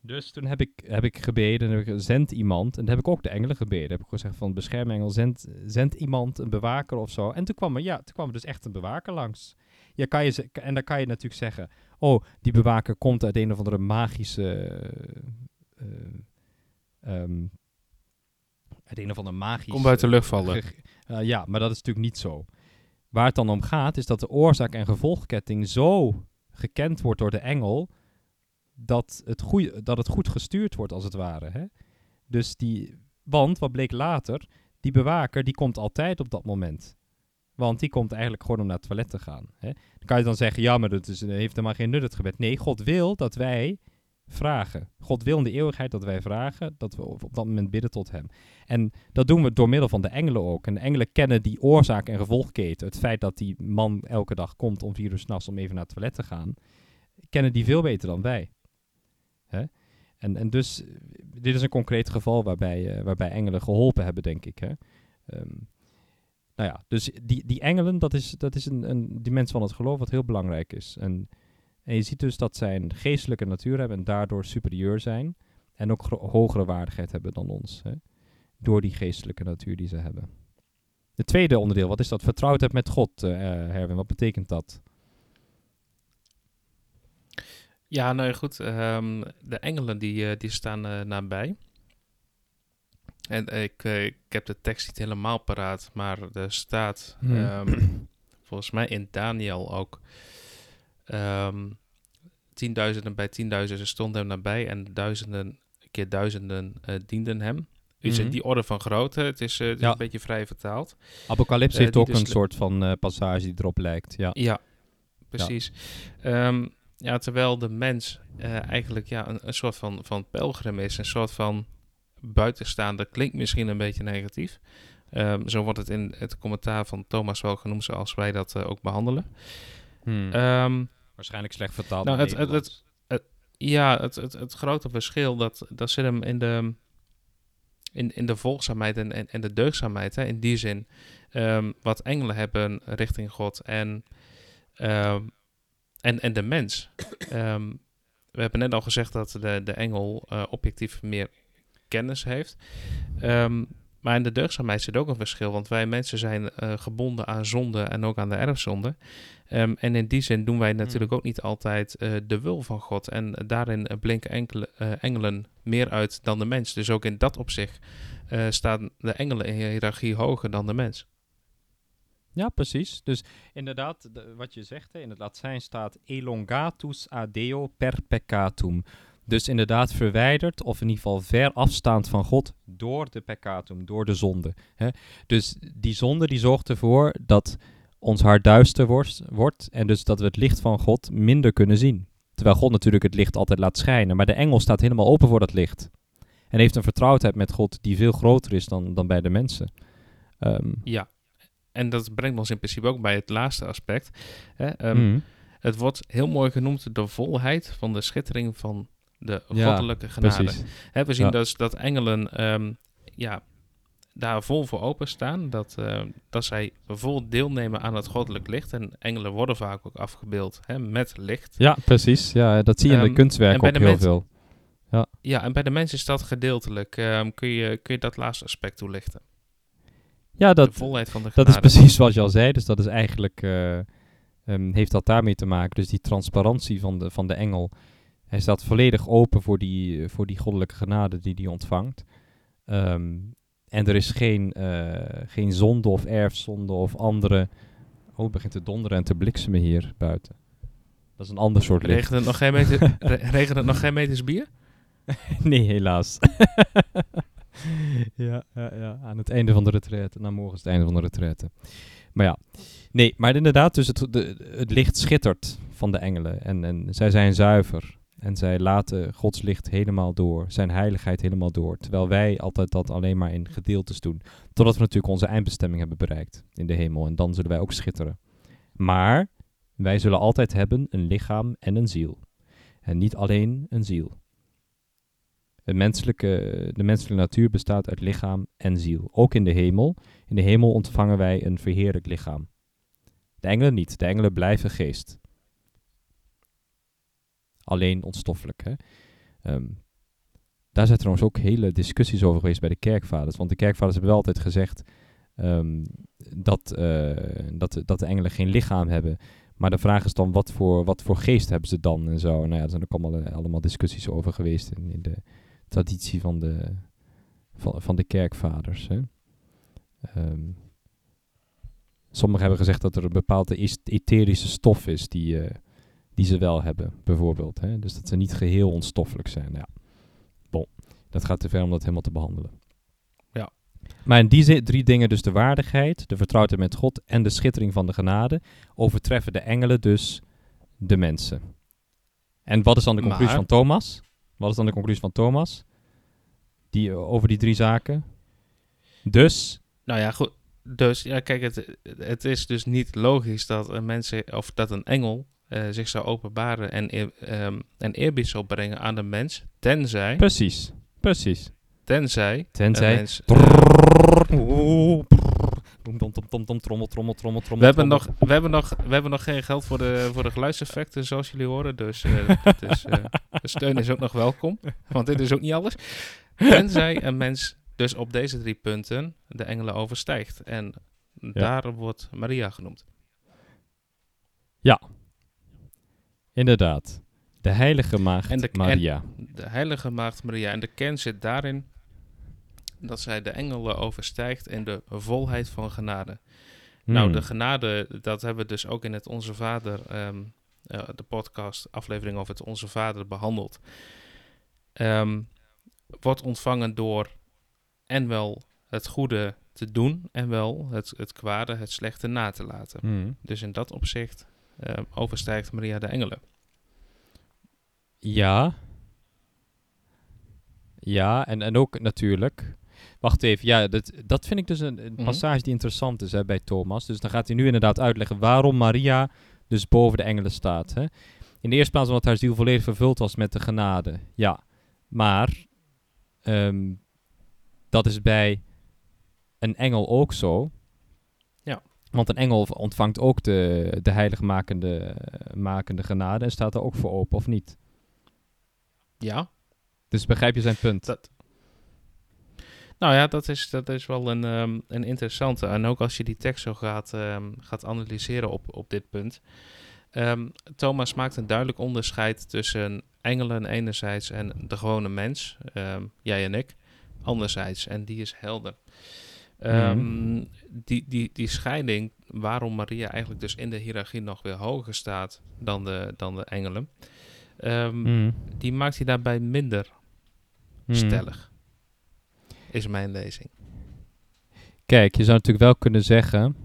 Dus toen heb ik, heb ik gebeden, en heb ik, zend iemand. En dan heb ik ook de engelen gebeden. Heb ik gezegd van, beschermengel, zend, zend iemand, een bewaker of zo. En toen kwam er, ja, toen kwam er dus echt een bewaker langs. Ja, kan je, en dan kan je natuurlijk zeggen, oh, die bewaker komt uit een of andere magische... eh, ehm, uit een of andere magische... Kom buiten de lucht vallen. eh, ja, maar dat is natuurlijk niet zo. Waar het dan om gaat, is dat de oorzaak- en gevolgketting zo gekend wordt door de engel, dat het, goeie, dat het goed gestuurd wordt, als het ware. Hè? Dus die, want, wat bleek later, die bewaker, die komt altijd op dat moment. Want die komt eigenlijk gewoon om naar het toilet te gaan. Hè? Dan kan je dan zeggen, ja, maar dat is, heeft helemaal geen nut het gebed. Nee, God wil dat wij vragen. God wil in de eeuwigheid dat wij vragen, dat we op op dat moment bidden tot hem. En dat doen we door middel van de engelen ook. En de engelen kennen die oorzaak- en gevolgketen. Het feit dat die man elke dag komt om vier uur s'nachts om even naar het toilet te gaan, kennen die veel beter dan wij. Hè? En, en dus, dit is een concreet geval waarbij, eh, waarbij engelen geholpen hebben, denk ik. Hè? Ehm, nou ja, dus die, die engelen, dat is, dat is een, een dimensie van het geloof wat heel belangrijk is. En, en je ziet dus dat zij een geestelijke natuur hebben en daardoor superieur zijn. En ook hogere waardigheid hebben dan ons. Hè? Door die geestelijke natuur die ze hebben. Het tweede onderdeel, wat is dat? Vertrouwdheid met God, eh eh, Herwin. Wat betekent dat? Ja, nou goed. ehm, de engelen die, eh, die staan eh, nabij. En ik, eh, ik heb de tekst niet helemaal paraat, maar er staat Hmm. ehm, volgens mij in Daniel ook. ehm tienduizenden bij tienduizenden stonden hem nabij en duizenden keer duizenden dienden hem. Dus in Mhm. die orde van grootte. Het is, het is Ja. een beetje vrij vertaald. Apocalypse heeft ook dus een soort van passage die erop lijkt. Ja. Ja, precies. Ja, ja terwijl de mens eh, eigenlijk ja, een, een soort van, van pelgrim is, een soort van buitenstaander, klinkt misschien een beetje negatief. Ehm, zo wordt het in het commentaar van Thomas wel genoemd, zoals wij dat eh, ook behandelen. Hmm. Ehm, Waarschijnlijk slecht vertaald. nou, het- het- ja, het, het, het grote verschil, dat, dat zit hem in de, in, in de volgzaamheid en, en, en de deugdzaamheid. Hè? In die zin, ehm, wat engelen hebben richting God en, en, en de mens. Ehm, we hebben net al gezegd dat de, de engel eh, objectief meer kennis heeft. Ehm, maar in de deugdzaamheid zit ook een verschil, want wij mensen zijn eh, gebonden aan zonde en ook aan de erfzonde. Ehm, en in die zin doen wij natuurlijk ook niet altijd eh, de wil van God. En daarin blinken enkele engelen meer uit dan de mens. Dus ook in dat opzicht staan de engelen in hiërarchie hoger dan de mens. Ja, precies. Dus inderdaad, de- wat je zegt, hè, in het Latijn staat elongatus adeo per peccatum. Dus inderdaad verwijderd, of in ieder geval ver afstaand van God door de peccatum, door de zonde. Hè. Dus die zonde die zorgt ervoor dat ons hart duister wordt, wordt en dus dat we het licht van God minder kunnen zien. Terwijl God natuurlijk het licht altijd laat schijnen, maar de engel staat helemaal open voor dat licht. En heeft een vertrouwdheid met God die veel groter is dan, dan bij de mensen. Ehm, Ja. En dat brengt ons in principe ook bij het laatste aspect. Hè? Ehm, mhm. Het wordt heel mooi genoemd de volheid van de schittering van de Ja, goddelijke genade. Hè, we zien Ja. dus dat engelen ehm, ja, daar vol voor openstaan. Dat, eh, dat zij vol deelnemen aan het goddelijk licht. En engelen worden vaak ook afgebeeld hè, met licht. Ja, precies. Ja, dat zie je in Ehm, de kunstwerken en bij ook heel mens- veel. Ja, en bij de mens is dat gedeeltelijk. Ehm, kun, je, kun je dat laatste aspect toelichten? Ja, de dat, volheid van de dat is precies zoals je al zei. Dus dat is eigenlijk, eh, ehm, heeft dat daarmee te maken. Dus die transparantie van de, van de engel. Hij staat volledig open voor die, voor die goddelijke genade die hij ontvangt. Ehm, en er is geen, eh, geen zonde of erfzonde of andere... Oh, het begint te donderen en te bliksemen hier buiten. Dat is een ander soort licht. Regent het nog geen meter, re- regent het nog geen meters bier? Nee, helaas. ja, ja, ja, aan het einde van de retraite. Nou, morgen is het einde van de retraite. Maar ja, nee, maar inderdaad, dus het, het licht schittert van de engelen. En, en zij zijn zuiver. En zij laten Gods licht helemaal door, zijn heiligheid helemaal door. Terwijl wij altijd dat alleen maar in gedeeltes doen. Totdat we natuurlijk onze eindbestemming hebben bereikt in de hemel. En dan zullen wij ook schitteren. Maar wij zullen altijd hebben een lichaam en een ziel. En niet alleen een ziel. De menselijke, de menselijke natuur bestaat uit lichaam en ziel. Ook in de hemel. In de hemel ontvangen wij een verheerlijk lichaam. De engelen niet. De engelen blijven geest. Alleen onstoffelijk. Hè? Ehm, daar zijn trouwens ook hele discussies over geweest bij de kerkvaders. Want de kerkvaders hebben wel altijd gezegd ehm, dat, eh, dat, dat de engelen geen lichaam hebben. Maar de vraag is dan, wat voor, wat voor geest hebben ze dan en zo. Nou ja, er zijn ook allemaal, eh, allemaal discussies over geweest in de traditie van de, van, van de kerkvaders. Hè. Ehm, sommigen hebben gezegd dat er een bepaalde is- etherische stof is die, eh, die ze wel hebben, bijvoorbeeld. Hè. Dus dat ze niet geheel onstoffelijk zijn. Ja. Bon, dat gaat te ver om dat helemaal te behandelen. Ja. Maar in die drie dingen, dus de waardigheid, de vertrouwdheid met God en de schittering van de genade, overtreffen de engelen dus de mensen. En wat is dan de conclusie Maar- van Thomas? Wat is dan de conclusie van Thomas? Die, over die drie zaken? Dus, Nou ja, goed. Dus ja, kijk, het, het is dus niet logisch dat een mensen of dat een engel eh, zich zou openbaren en, ehm, en eerbied zou brengen aan de mens, tenzij, precies, precies. tenzij, Tenzij... mens. Boem, tom, tom, tom, tom, trommel, trommel, trommel, trommel. we, hebben trommel. nog, we, hebben nog, we hebben nog geen geld voor de, voor de geluidseffecten, zoals jullie horen. Dus, eh, dat is, eh, de steun is ook nog welkom. Want dit is ook niet alles. Tenzij een mens dus op deze drie punten de engelen overstijgt. En daar wordt Maria genoemd. Inderdaad. De heilige maagd En de- en- Maria. De heilige maagd Maria. En de kern zit daarin dat zij de engelen overstijgt in de volheid van genade. Nou, Hmm. de genade, dat hebben we dus ook in het Onze Vader, ehm, eh, de podcast, aflevering over het Onze Vader behandeld. Ehm, wordt ontvangen door en wel het goede te doen en wel het, het kwade, het slechte na te laten. Hmm. Dus in dat opzicht ehm, overstijgt Maria de engelen. Ja. Ja, en, en ook natuurlijk. Wacht even, ja, dat, dat vind ik dus een, een Mhm. passage die interessant is hè, bij Thomas. Dus dan gaat hij nu inderdaad uitleggen waarom Maria dus boven de engelen staat. Hè. In de eerste plaats omdat haar ziel volledig vervuld was met de genade. Ja, maar ehm, dat is bij een engel ook zo. Ja. Want een engel ontvangt ook de, de heiligmakende makende genade en staat er ook voor open, of niet? Ja, Dus begrijp je zijn punt? Dat- Nou ja, dat is, dat is wel een, ehm, een interessante. En ook als je die tekst zo gaat, ehm, gaat analyseren op, op dit punt. Ehm, Thomas maakt een duidelijk onderscheid tussen engelen enerzijds en de gewone mens, jij en ik, anderzijds. En die is helder. Ehm, die, die, die scheiding, waarom Maria eigenlijk dus in de hiërarchie nog weer hoger staat dan de, dan de engelen, Mm. die maakt hij daarbij minder Mm. stellig. Is mijn lezing. Kijk, je zou natuurlijk wel kunnen zeggen.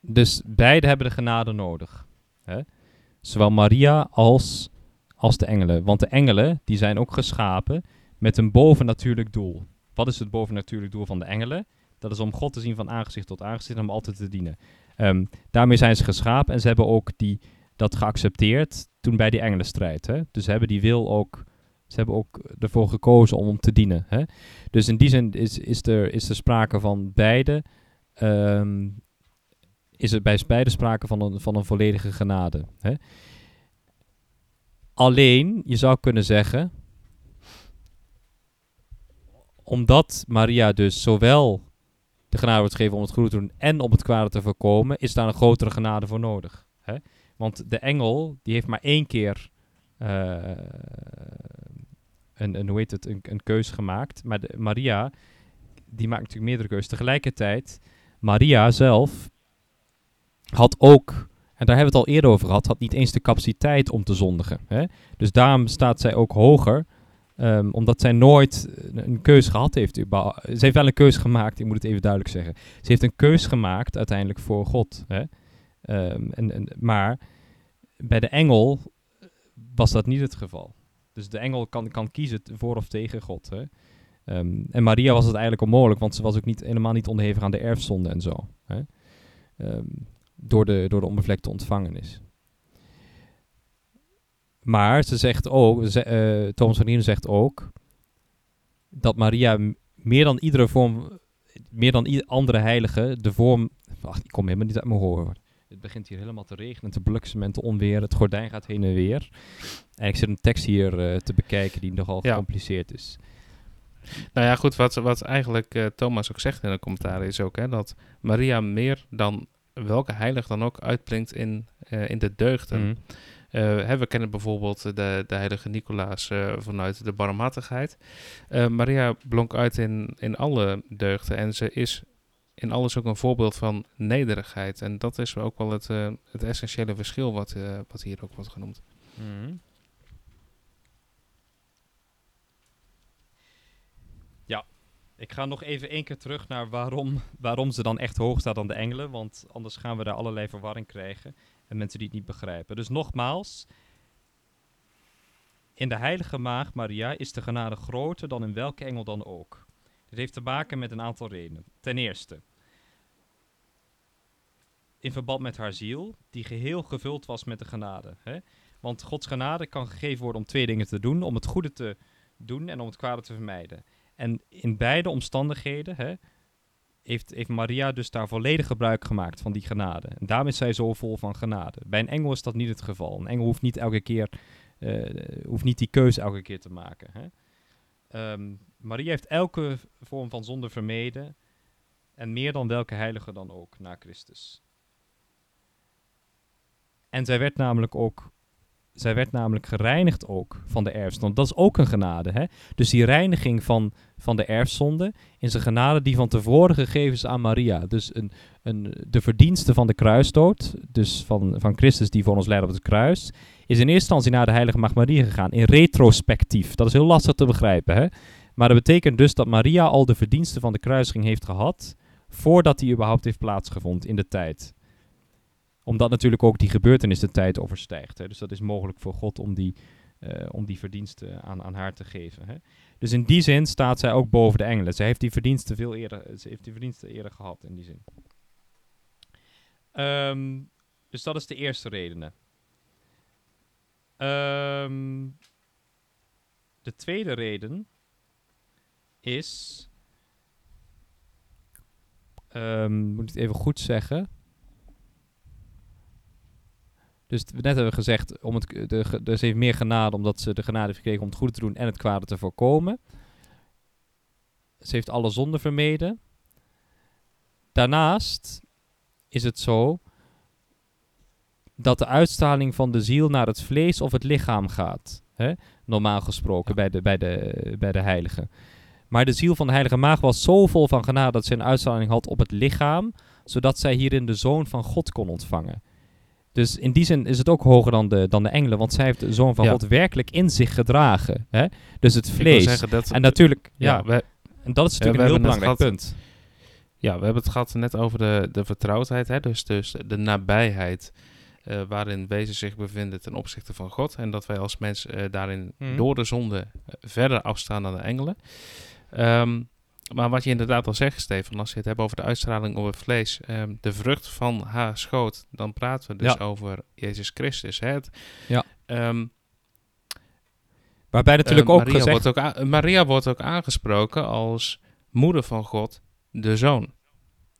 Dus beide hebben de genade nodig. Hè? Zowel Maria als, als de engelen. Want de engelen die zijn ook geschapen met een bovennatuurlijk doel. Wat is het bovennatuurlijk doel van de engelen? Dat is om God te zien van aangezicht tot aangezicht en om altijd te dienen. Ehm, daarmee zijn ze geschapen en ze hebben ook die, dat geaccepteerd toen bij die engelenstrijd. Hè? Dus ze hebben die wil ook ze hebben ook ervoor gekozen om, om te dienen. Hè? Dus in die zin is, is, er, is er sprake van beide. ehm, is er bij beide sprake van een, van een volledige genade. Hè? Alleen, je zou kunnen zeggen. Omdat Maria dus zowel de genade wordt gegeven om het goede te doen en om het kwade te voorkomen, is daar een grotere genade voor nodig. Hè? Want de engel, die heeft maar één keer eh, een, hoe heet het, een, een keus gemaakt. Maar de, Maria, die maakt natuurlijk meerdere keuzes. Tegelijkertijd, Maria zelf had ook, en daar hebben we het al eerder over gehad, had niet eens de capaciteit om te zondigen. Hè? Dus daarom staat zij ook hoger, ehm, omdat zij nooit een, keus gehad heeft. Ze heeft wel een keus gemaakt, ik moet het even duidelijk zeggen. Ze heeft een keus gemaakt uiteindelijk voor God. Hè? Ehm, en, en, maar bij de engel was dat niet het geval. Dus de engel kan, kan kiezen voor of tegen God. Hè? Ehm, en Maria was het eigenlijk onmogelijk, want ze was ook niet, helemaal niet onderhevig aan de erfzonde en zo. Hè? Ehm, door, de, door de onbevlekte ontvangenis. Maar ze zegt ook, eh, Thomas van zegt ook, dat Maria meer dan iedere vorm, meer dan ieder andere heilige, de vorm, wacht, ik kom helemaal niet uit mijn hoor. Het begint hier helemaal te regenen, te bliksemen en te onweer. Het gordijn gaat heen en weer. En ik zit een tekst hier eh, te bekijken die nogal Ja. gecompliceerd is. Nou ja, goed, wat, wat eigenlijk eh, Thomas ook zegt in de commentaar is ook hè, dat Maria meer dan welke heilig dan ook uitblinkt in, eh, in de deugden. Mhm. Hè, we kennen bijvoorbeeld de, de heilige Nicolaas vanuit de barmhartigheid. Maria blonk uit in, in alle deugden en ze is in alles ook een voorbeeld van nederigheid. En dat is ook wel het, eh, het essentiële verschil wat, eh, wat hier ook wordt genoemd. Mhm. Ja, ik ga nog even één keer terug naar waarom, waarom ze dan echt hoog staat dan de engelen. Want anders gaan we daar allerlei verwarring krijgen. En mensen die het niet begrijpen. Dus nogmaals. In de heilige maagd Maria is de genade groter dan in welke engel dan ook. Dit heeft te maken met een aantal redenen. Ten eerste. In verband met haar ziel, die geheel gevuld was met de genade. Hè? Want Gods genade kan gegeven worden om twee dingen te doen: om het goede te doen en om het kwade te vermijden. En in beide omstandigheden hè, heeft, heeft Maria dus daar volledig gebruik gemaakt van die genade. En daarom is zij zo vol van genade. Bij een engel is dat niet het geval. Een engel hoeft niet elke keer, eh, hoeft niet die keuze elke keer te maken. Hè. Ehm, Maria heeft elke vorm van zonde vermeden. En meer dan welke heilige dan ook, na Christus. En zij werd namelijk ook zij werd namelijk gereinigd ook van de erfzonde. Dat is ook een genade. Hè? Dus die reiniging van, van de erfzonde is een genade die van tevoren gegeven is aan Maria. Dus een, een, de verdienste van de kruisdood, dus van, van Christus die voor ons leidt op het kruis, is in eerste instantie naar de heilige maagd Maria gegaan. In retrospectief. Dat is heel lastig te begrijpen. Hè? Maar dat betekent dus dat Maria al de verdiensten van de kruising heeft gehad, voordat die überhaupt heeft plaatsgevonden in de tijd omdat natuurlijk ook die gebeurtenis de tijd overstijgt. Hè. Dus dat is mogelijk voor God om die, eh, om die verdiensten aan, aan haar te geven. Hè. Dus in die zin staat zij ook boven de engelen. Zij heeft die verdiensten veel eerder, ze heeft die verdiensten eerder gehad in die zin. Ehm, dus dat is de eerste reden. Ehm, de tweede reden is. ehm, moet ik het even goed zeggen? Dus net hebben we gezegd, om het, de, dus ze heeft meer genade omdat ze de genade heeft gekregen om het goede te doen en het kwade te voorkomen. Ze heeft alle zonden vermeden. Daarnaast is het zo dat de uitstraling van de ziel naar het vlees of het lichaam gaat. Hè? Normaal gesproken bij, de, bij, de, bij de heilige. Maar de ziel van de heilige maag was zo vol van genade dat ze een uitstraling had op het lichaam, zodat zij hierin de zoon van God kon ontvangen. Dus in die zin is het ook hoger dan de, dan de engelen, want zij heeft de zoon van Ja. God werkelijk in zich gedragen. Hè? Dus het vlees. zeggen dat, En natuurlijk, ja, en dat is natuurlijk een heel belangrijk punt. Ja, we hebben het gehad net over de, de vertrouwdheid, hè? Dus, dus de nabijheid eh, waarin wezen zich bevinden ten opzichte van God. En dat wij als mens eh, daarin Mhm. door de zonde eh, verder afstaan dan de engelen. Ehm, maar wat je inderdaad al zegt, Stefan, als je het hebt over de uitstraling op het vlees, ehm, de vrucht van haar schoot, dan praten we dus Ja. over Jezus Christus. Hè? Het, Ja. ehm, Waarbij natuurlijk ook Maria, gezegd... wordt ook Maria wordt ook aangesproken als moeder van God, de zoon.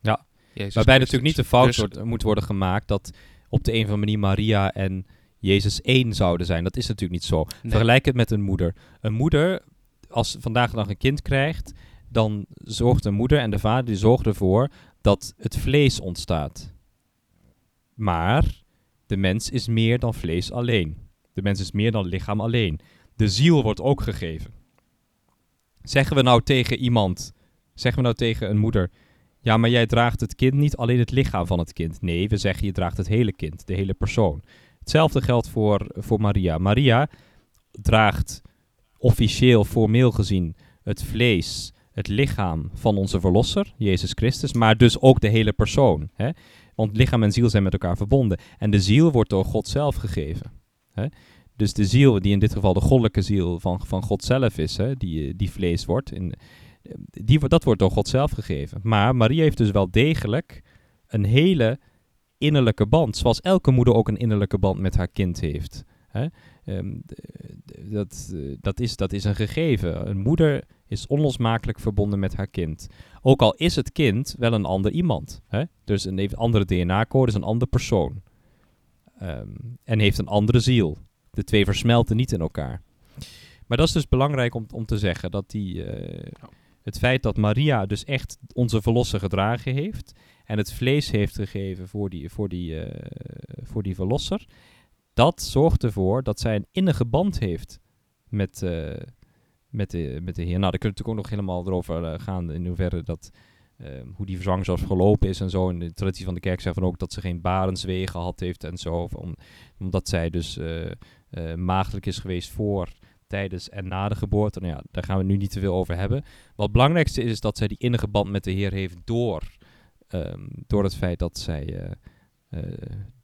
Ja. Jezus Waarbij Christus. natuurlijk niet de fout Dus- wordt, moet worden gemaakt dat op de een of andere manier Maria en Jezus één zouden zijn. Dat is natuurlijk niet zo. Nee. Vergelijk het met een moeder. Een moeder, als vandaag de een kind krijgt, dan zorgt de moeder en de vader die zorgen ervoor dat het vlees ontstaat. Maar de mens is meer dan vlees alleen. De mens is meer dan lichaam alleen. De ziel wordt ook gegeven. Zeggen we nou tegen iemand, zeggen we nou tegen een moeder, ja, maar jij draagt het kind niet alleen het lichaam van het kind. Nee, we zeggen je draagt het hele kind, de hele persoon. Hetzelfde geldt voor, voor Maria. Maria draagt officieel, formeel gezien, het vlees, het lichaam van onze verlosser, Jezus Christus, maar dus ook de hele persoon. Hè? Want lichaam en ziel zijn met elkaar verbonden. En de ziel wordt door God zelf gegeven. Hè? Dus de ziel, die in dit geval de goddelijke ziel van, van God zelf is, hè? Die, eh, die vlees wordt, in, die, wordt- dat wordt door God zelf gegeven. Maar Maria heeft dus wel degelijk een hele innerlijke band. Zoals elke moeder ook een innerlijke band met haar kind heeft. Hè? Ehm, dat, eh, dat, is, dat is een gegeven. Een moeder is onlosmakelijk verbonden met haar kind. Ook al is het kind wel een ander iemand. Hè? Dus een heeft andere DNA-code, is een ander persoon. Ehm, en heeft een andere ziel. De twee versmelten niet in elkaar. Maar dat is dus belangrijk om, om te zeggen. Dat die, eh, het feit dat Maria dus echt onze verlosser gedragen heeft. En het vlees heeft gegeven voor die, voor die, eh, voor die verlosser. Dat zorgt ervoor dat zij een innige band heeft met, eh, met, de, met de Heer. Nou, daar kunnen we natuurlijk ook nog helemaal erover eh, gaan. In hoeverre dat ehm, hoe die zwangerschap gelopen is en zo. In de traditie van de kerk zeggen van ook dat ze geen barenswee gehad heeft en zo. Om, omdat zij dus uh, maagdelijk is geweest voor, tijdens en na de geboorte. Nou ja, daar gaan we nu niet te veel over hebben. Wat het belangrijkste is, is dat zij die innige band met de Heer heeft door, um, door het feit dat zij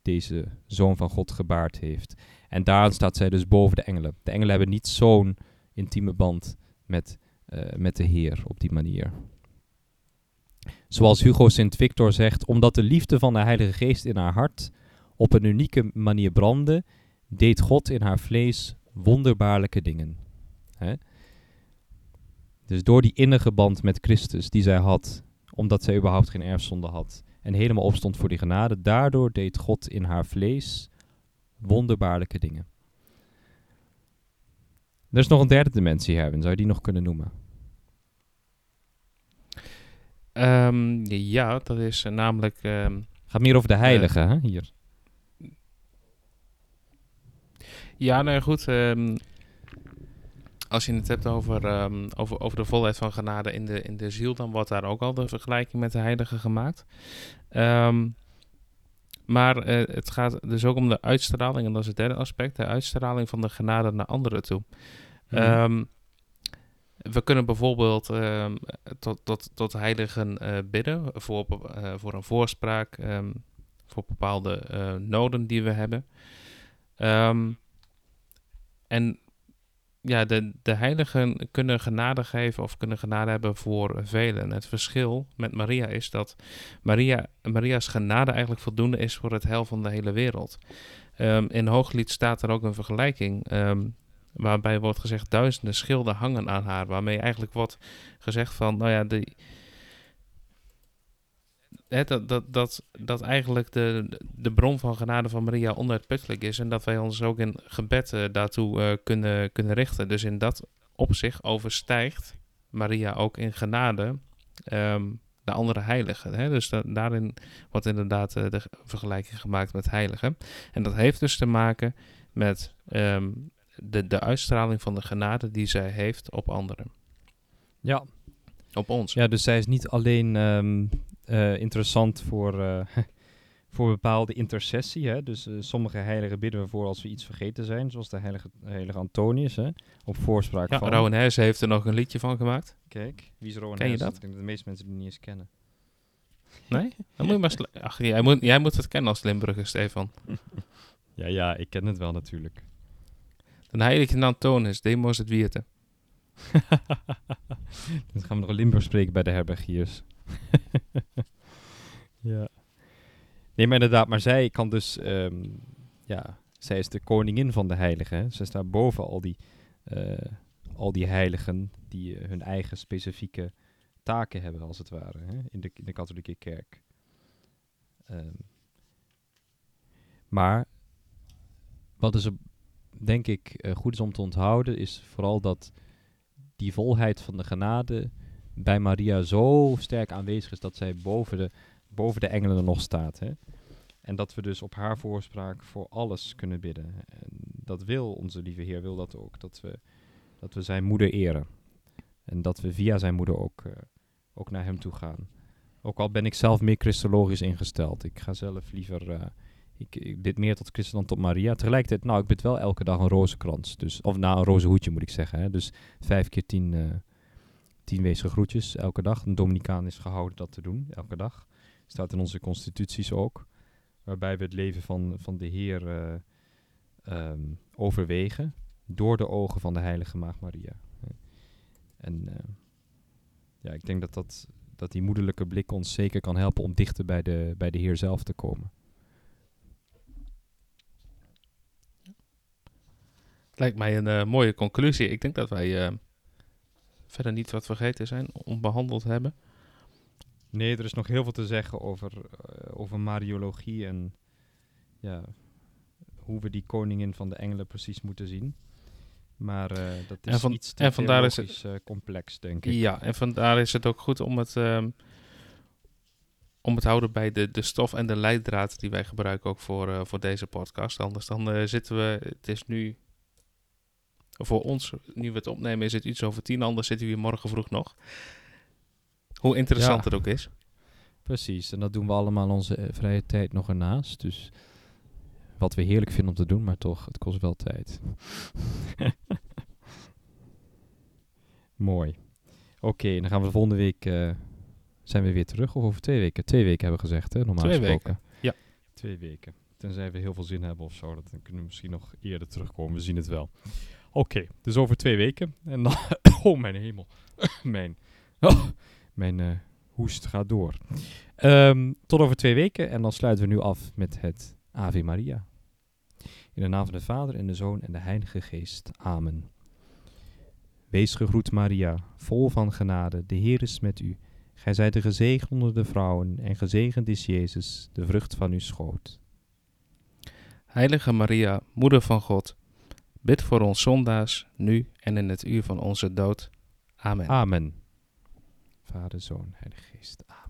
deze Zoon van God gebaard heeft. En daarom staat zij dus boven de engelen. De engelen hebben niet zo'n intieme band met, met de Heer op die manier. Zoals Hugo Sint Victor zegt, omdat de liefde van de Heilige Geest in haar hart op een unieke manier brandde, deed God in haar vlees wonderbaarlijke dingen. Hè? Dus door die innige band met Christus die zij had, omdat zij überhaupt geen erfzonde had en helemaal opstond voor die genade, daardoor deed God in haar vlees wonderbaarlijke dingen. Er is nog een derde dimensie, Herwin. Zou je die nog kunnen noemen? Um, ja, dat is uh, namelijk... Um, Gaat meer over de heilige, uh, hè, hier. Ja, nou goed. Um, als je het hebt over, over, over de volheid van genade in de, in de ziel, dan wordt daar ook al de vergelijking met de heilige gemaakt. maar uh, het gaat dus ook om de uitstraling, en dat is het derde aspect, de uitstraling van de genade naar anderen toe. Mm. We kunnen bijvoorbeeld uh, tot, tot, tot heiligen uh, bidden voor, uh, voor een voorspraak, um, voor bepaalde noden die we hebben. Um, en ja, de, de heiligen kunnen genade geven of kunnen genade hebben voor velen. Het verschil met Maria is dat Maria, Maria's genade eigenlijk voldoende is voor het heil van de hele wereld. Um, in Hooglied staat er ook een vergelijking. Waarbij wordt gezegd duizenden schilden hangen aan haar. Waarmee eigenlijk wordt gezegd van, nou ja, de, hè, dat, dat, dat, dat eigenlijk de, de bron van genade van Maria onuitputtelijk is. En dat wij ons ook in gebed uh, daartoe uh, kunnen, kunnen richten. Dus in dat opzicht overstijgt Maria ook in genade um, de andere heiligen. Hè? Dus da daarin wordt inderdaad uh, de vergelijking gemaakt met heiligen. En dat heeft dus te maken met um, de, de uitstraling van de genade die zij heeft op anderen. Ja. Op ons. Ja, dus zij is niet alleen um, uh, interessant voor, uh, voor bepaalde intercessie. Hè? Dus uh, sommige heiligen bidden we voor als we iets vergeten zijn, zoals de heilige, heilige Antonius, hè? op voorspraak ja, van... Rowan Hersen heeft er nog een liedje van gemaakt. Kijk, wie is Rowan Ken je dat? Ik denk dat de meeste mensen die niet eens kennen. Nee? Dan moet je maar Ach, jij moet, jij moet het kennen als Limburger, Stefan. ja, ja, ik ken het wel natuurlijk. De heilige Antonius, demos het wierte. Dan gaan we nog Limburg spreken bij de herbergiers. ja. Nee, maar inderdaad, maar zij kan dus, um, ja, zij is de koningin van de heiligen. Zij staat boven al die, uh, al die heiligen die uh, hun eigen specifieke taken hebben, als het ware, hè? In, de, in de katholieke kerk. Um, maar wat is er denk ik uh, goed is om te onthouden, is vooral dat die volheid van de genade bij Maria zo sterk aanwezig is dat zij boven de, boven de engelen nog staat. Hè? En dat we dus op haar voorspraak voor alles kunnen bidden. En dat wil onze lieve Heer, wil dat ook. Dat we, dat we zijn moeder eren. En dat we via zijn moeder ook, uh, ook naar hem toe gaan. Ook al ben ik zelf meer christologisch ingesteld. Ik ga zelf liever... Uh, ik, ik bid meer tot Christus dan tot Maria. Tegelijkertijd, nou, ik bid wel elke dag een rozenkrans. Dus, of nou, een rozenhoedje moet ik zeggen. Hè. Dus vijf keer tien, uh, tien wezen groetjes elke dag. Een Dominicaan is gehouden dat te doen, elke dag. Staat in onze constituties ook. Waarbij we het leven van, van de Heer uh, um, overwegen. Door de ogen van de heilige maagd Maria. En uh, ja, ik denk dat, dat, dat die moederlijke blik ons zeker kan helpen om dichter bij de, bij de Heer zelf te komen. Lijkt mij een uh, mooie conclusie. Ik denk dat wij verder niet wat vergeten zijn, onbehandeld hebben. Nee, er is nog heel veel te zeggen over, uh, over Mariologie en ja, hoe we die koningin van de engelen precies moeten zien. Maar eh, dat En is van- iets te en vandaar is het- eh, complex, denk ik. Ja, en vandaar is het ook goed om het, ehm, om het houden bij de, de stof en de leidraad die wij gebruiken ook voor, eh, voor deze podcast. Anders dan eh, zitten we, het is nu, voor ons, nu we het opnemen, is het iets over tien, anders zitten we hier morgen vroeg nog. Hoe interessant Ja. het ook is. Precies, en dat doen we allemaal onze eh, vrije tijd nog ernaast. Dus wat we heerlijk vinden om te doen, maar toch, het kost wel tijd. Mooi. Oké, dan gaan we volgende week, eh, zijn we weer terug. Of over twee weken? Twee weken hebben we gezegd, hè, normaal Twee gesproken. weken, ja. Twee weken. Tenzij we heel veel zin hebben of zo, dan kunnen we misschien nog eerder terugkomen. We zien het wel. Oké, dus over twee weken. En dan, oh mijn hemel. mijn, oh, mijn eh, hoest gaat door. Ehm, tot over twee weken en dan sluiten we nu af met het Ave Maria. In de naam van de Vader en de Zoon en de Heilige Geest. Amen. Wees gegroet Maria, vol van genade, de Heer is met u. Gij zijt de gezegend onder de vrouwen en gezegend is Jezus, de vrucht van uw schoot. Heilige Maria, Moeder van God, bid voor ons zondaars, nu en in het uur van onze dood. Amen. Amen. Vader, Zoon, Heilige Geest. Amen.